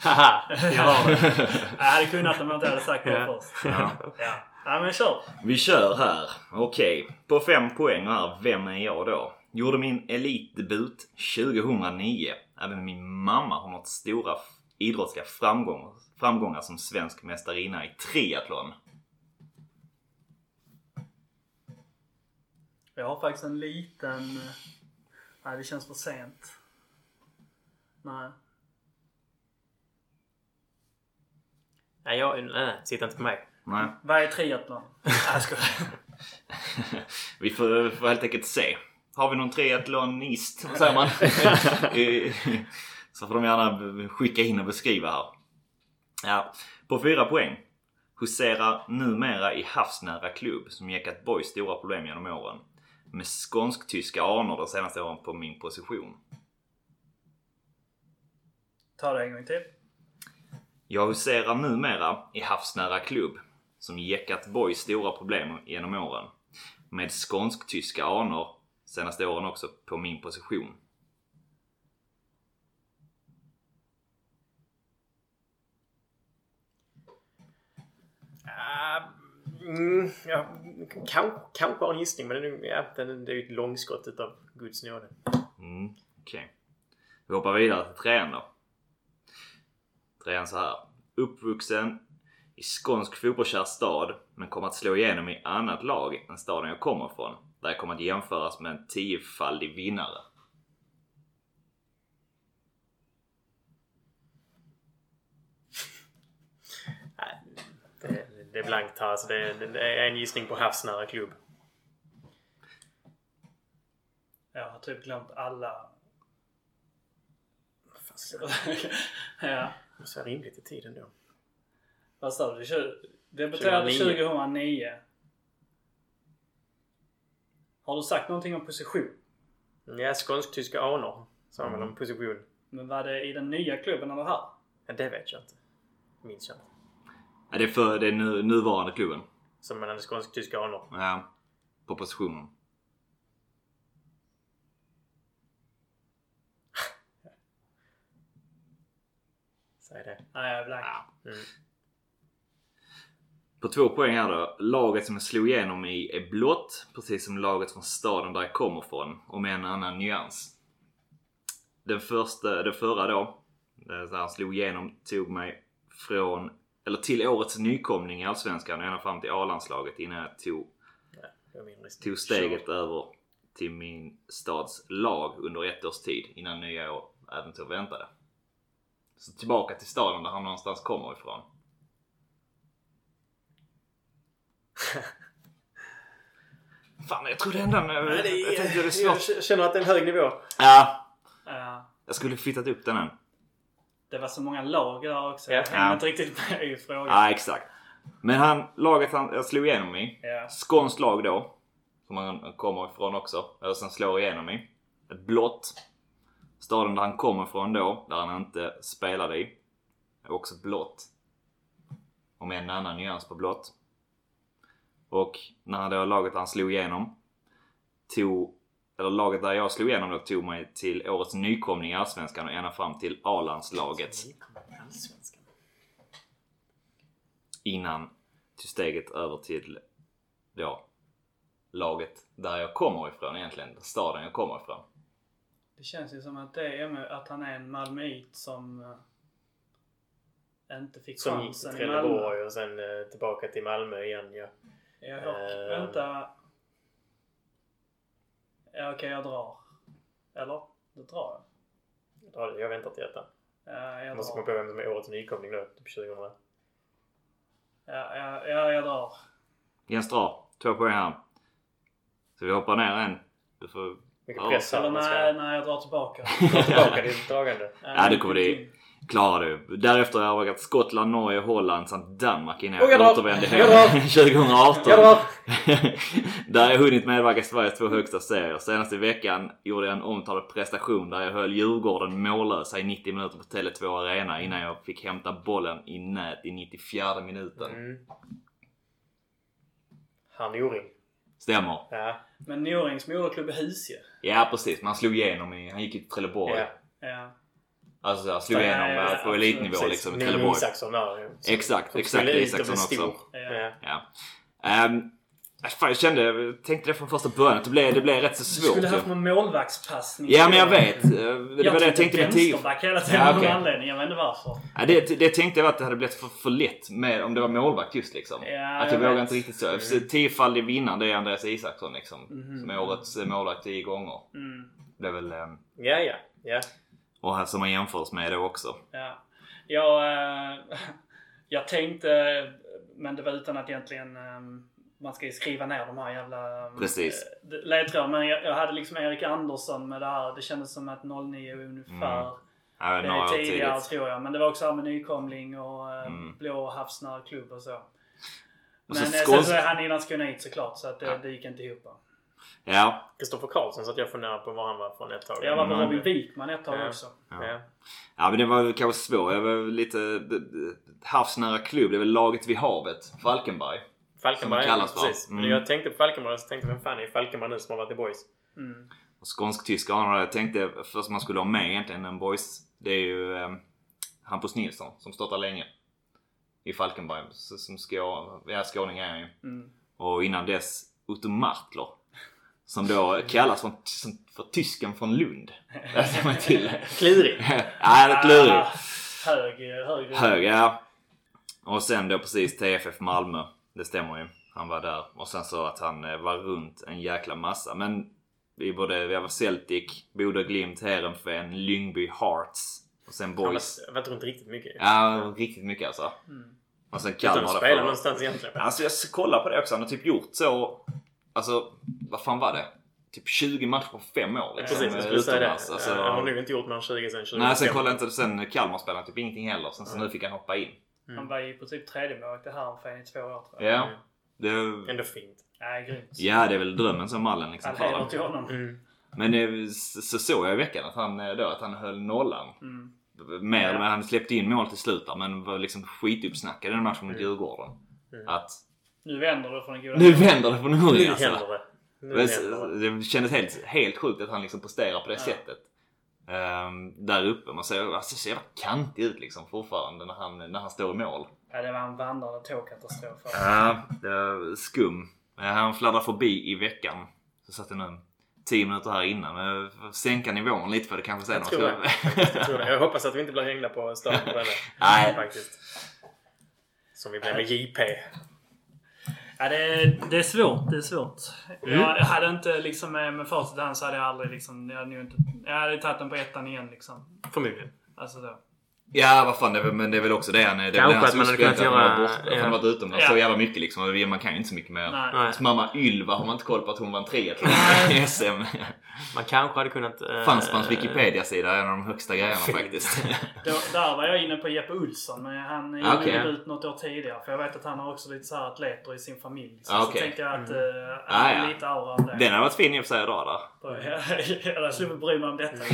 Haha! Jag har det. Jag hade kunnat om jag inte hade sagt det Ja. först. Ja. Ja. ja men kör. Vi kör här. Okej. På fem poäng här. Vem är jag då? Gjorde min elitdebut 2009. Även min mamma har nått stora idrottsliga framgångar, framgångar som svensk mästarinna i triathlon. Jag har faktiskt en liten... eh, Nej, det känns för sent. Nej. Nej, jag, nej, nej, sitta inte på mig. Nej. Vad är triathlon? *laughs* Nej, jag skojar. *laughs* Vi får, får helt enkelt se. Har vi någon triathlonist, vad säger man? *laughs* Så får de gärna skicka in och beskriva här. Ja, på fyra poäng. Huserar numera i havsnära klubb som gäckat Boys stora problem genom åren. Med skånsk-tyska anor de senaste åren på min position. Ta det en gång till. Jag huserar numera i havsnära klubb som gäckat Boys stora problem genom åren. Med skånsk-tyska anor senaste åren också på min position. Ah, mm, ja, kan, kanske har en gissning men det är, ja, den, det är ju ett långskott utav Guds nåde. Mm, okej. Vi hoppar vidare till trean då. Trean så här. Uppvuxen i skånsk fotbollskär stad men kommer att slå igenom i annat lag än staden jag kommer ifrån. Där jag kommer att jämföras med en tiofaldig vinnare. Nej, det, det är blankt här. Alltså det, det, det är en gissning på havsnära klubb. Jag har typ glömt alla... *laughs* ja. Det ser rimligt i tiden då. Vad sa du? Debuterade 2009. 2009. Har du sagt någonting om position? Ja, skånsk-tyska anor sa han väl om position. Men var det i den nya klubben eller här? Ja, det vet jag inte. Minns jag inte. Ja, det är för den nu, nuvarande klubben. Som man hade skånsk-tyska anor. Ja, på positionen. Säg det. Nej, jag är blank. Mm. På två poäng här då. Laget som jag slog igenom i är blått, precis som laget från staden där jag kommer ifrån, och med en annan nyans. Den första, det förra då, där han slog igenom, tog mig från, eller till årets nykomling i Allsvenskan och ända fram till A-landslaget innan jag tog, Ja, min gissning. tog steget över till min stads lag under ett års tid innan nya år äventyr väntade. Så tillbaka till staden där han någonstans kommer ifrån. *laughs* Fan, jag trodde ändå... Jag tänkte det är svårt. jag känner att det är en hög nivå. Ja, Ja. jag skulle flyttat upp den än. det var så många lag där också. Ja. Jag hängde Ja. inte riktigt med i frågan. Ja, exakt. Men han, laget han, jag slog igenom i. Ja. Skånskt lag då. Som han kommer ifrån också. Eller sen slår igenom i. Ett blått. Staden där han kommer ifrån då, där han inte spelade i. Är också blått. Och med en annan nyans på blått. Och när det laget han slog igenom tog, eller laget där jag slog igenom då tog mig till årets nykomling i Allsvenskan och ända fram till A-landslaget innan till steget över till då laget där jag kommer ifrån egentligen. Staden jag kommer ifrån. Det känns ju som att det är med att han är en malmöit som eh, inte fick Som gick till chansen i Malmö. Trelleborg och sen eh, tillbaka till Malmö igen ja. Jag hört, Eh. vänta. Ja okej, jag drar. Eller? Det drar jag. Ja, Jag väntar till detta. Ja, jag Jag måste komma drar. på vem som är årets nykomling då. Typ 2000. Ja, ja, ja, jag drar. Jens drar. Två poäng här. Så vi hoppar ner en. Du får... Mycket Ja, press. Eller nej, nej, jag drar tillbaka. *laughs* ta tillbaka ditt dragande. Ja, det kommer det- Klarar du. Därefter har jag varit Skottland, Norge, Holland samt Danmark innan Och jag jag återvände hem *laughs* 2018. Jag *laughs* där har jag hunnit medverka i Sveriges två högsta serier. Senast i veckan gjorde jag en omtalad prestation där jag höll Djurgården mållösa i 90 minuter på Tele2 Arena innan jag fick hämta bollen i nät i 94 minuten. Mm. Han Joring. Stämmer. Ja. Men Norings moderklubb är Husie. Ja precis, man slog igenom i, han gick i Trelleborg. ja. Ja. Alltså jag slog igenom ja, ja, eh, på elitnivå Precis. liksom i Trelleborg. Isaksson där. Exakt, exakt, Isaksson stor. också. Ja. Ja. Ja. Um, fan, jag kände, jag tänkte det från första början att det blev, det blev rätt så Du svårt. skulle ju. haft någon målvaktspassning. Ja men jag vet. Eh, Det var det jag tänkte med tio. vänsterback hela tiden Ja, av någon anledning. Jag vet inte varför. Ja, det, det tänkte jag att det hade blivit för, för lätt med om det var målvakt just liksom. Ja, att jag, jag vågar vet. inte riktigt så. Mm. Tiofaldig vinnare det är Andreas Isaksson liksom. Mhm. Som är årets eh, målvakt tio gånger. Mm. Det är väl... ehm, Ja, ja. ja. Och här som man jämförs med det också. Ja. Jag, eh, *laughs* jag tänkte, men det var utan att egentligen eh, man ska ju skriva ner de här jävla eh, Precis. ledtrådar. Men jag, jag hade liksom Erik Andersson med det här. Det kändes som att 09 är ungefär. Mm. Ja, Det är tidigare tidigt. tror jag. Men det var också här med nykomling och eh, Mm. blå havsnära klubb och så. Och Men så eh, sen så är han innan Skåneit såklart så att det, Ja. det gick inte ihop. Ja. Kristoffer Karlsson så att jag funderar på var han var från ett tag. Jag var med Mm. Robin Wikman ett tag Ja. också. Ja. Ja. ja men det var kanske svårt. Jag var lite havsnära klubb. Det är väl laget vid havet. Falkenberg. Falkenberg, Som kallas, precis. Mm. Men jag tänkte på Falkenberg så tänkte jag, vem fan är Falkenberg nu som har varit i Boys? Mm. Och skånsk-tyska har jag tänkte först man skulle ha med egentligen en boys. Det är ju eh, Hampus Nilsson som stått där länge. I Falkenberg. Som skå, ja, skåning är han ju. Mm. Och innan dess Otto Martler. Som då kallas för, för tysken från Lund. *laughs* Ser man till. Klurig. *laughs* ja, det är klurigt. Ah, hög, hög, Hög, ja. Och sen då precis TFF Malmö. Det stämmer ju. Han var där. Och sen så att han eh, var runt en jäkla massa. Men vi både, vi var Celtic, Bodö Glimt, Heerenveen, Lyngby Hearts. Och sen Han Boys. har varit runt riktigt mycket. Ja, riktigt mycket alltså. Mm. Och sen Utan Kalmar att där spela någonstans egentligen. Alltså jag kollar på det också. Han har typ gjort så... Alltså, vad fan var det? Typ 20 matcher på fem år liksom. Precis, jag skulle säga det. Alltså, Han har nog inte gjort någon 20 sen 20 nej, sen kollade inte. Sen Kalmar spelade han typ ingenting heller. Sen så nu fick han hoppa in. Han var ju på typ tredje målet i Herrenfen i två år tror jag. Ja. Mm. Det, Ändå fint. Nej, grymt. ja, det är väl drömmen som mallen liksom All för heder till honom. Mm. Men det, så så såg jag i veckan att han, eh, då, att han höll nollan. Mm. Mer, Ja. men han släppte in mål till slut där, men var liksom skituppsnackad i den matchen mot Mm. Djurgården. Mm. Att Nu vänder det från den goda nu vänder det på Nu Norge alltså. händer det. Nu händer det. Det kändes helt, helt sjukt att han liksom presterar på det Ja. sättet. Ehm, där uppe. Man ser, alltså, ser jävla kantig ut liksom fortfarande när han, när han står i mål. Ja, det var en vandrande tågkatastrof. Ja, det är skum. Eh, Han fladdrar förbi i veckan. Så satt jag nu 10 minuter här innan. Får sänka nivån lite för det kanske sen. Jag tror det. *laughs* Jag tror det. Jag hoppas att vi inte blir hängda på stan på den. Nej. Faktiskt. Som vi blev med JP. Ja, det, är, det är svårt. Det är svårt. Mm. Jag hade inte liksom med, med facit i hand så hade jag aldrig liksom... Jag hade, inte, jag hade tagit den på ettan igen liksom. Förmodligen. Alltså då. Ja, vad fan. Det är, men det är väl också det han. Det är Kanske hans att man hade kunnat att han göra- var borta. Ja. han varit utomlands Ja. så jävla mycket liksom. Man kan ju inte så mycket mer. Nej. Nej. Så mamma Ylva har man inte koll på att hon vann triathlon *laughs* i SM. Man kanske hade kunnat... eh, Fanns på hans Wikipedia-sida. En av de högsta grejerna faktiskt. *laughs* Då, där var jag inne på Jeppe Olsson, men han gjorde Okej. debut något år tidigare. För jag vet att han har också lite så här atleter i sin familj. Så, Ah, så tänkte jag att Mm. uh, Ah, ja. lite aura av det. Den hade varit fin i och för sig dra där. *laughs* jag hade sluppit bry mig om detta.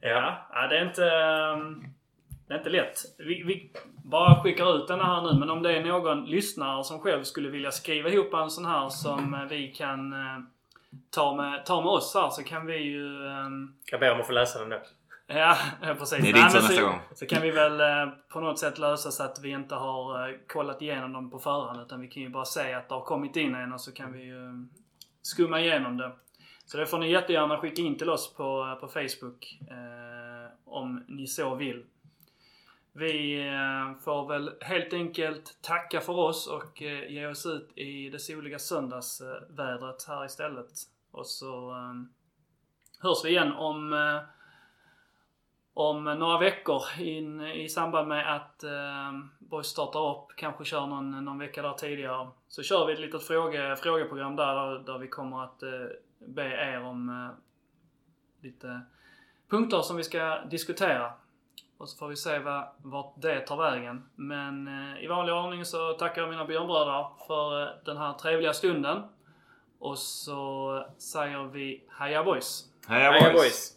Ja, ja det är inte... ehm, Det är inte lätt. Vi, vi bara skickar ut den här nu, men om det är någon lyssnare som själv skulle vilja skriva ihop en sån här som vi kan eh, ta med, ta med oss här så kan vi ju... ehm, Jag ber om att få läsa den då. Ja, precis. Det är din tur nästa så, gång. Så kan vi väl eh, på något sätt lösa så att vi inte har eh, kollat igenom dem på förhand. Utan vi kan ju bara säga att det har kommit in en och så kan vi ju skumma igenom det. Så det får ni jättegärna skicka in till oss på, på Facebook. Eh, om ni så vill. Vi eh, får väl helt enkelt tacka för oss och eh, ge oss ut i det soliga söndagsvädret här istället. Och så eh, hörs vi igen om, eh, om några veckor in, i samband med att eh, Boys startar upp. Kanske kör någon, någon vecka där tidigare. Så kör vi ett litet fråge, frågeprogram där, där vi kommer att eh, be er om eh, lite punkter som vi ska diskutera. Och så får vi se vad, vart det tar vägen. Men eh, i vanlig ordning så tackar jag mina björnbröder för eh, den här trevliga stunden. Och så säger vi Heja Boys! Heja Heja boys! boys!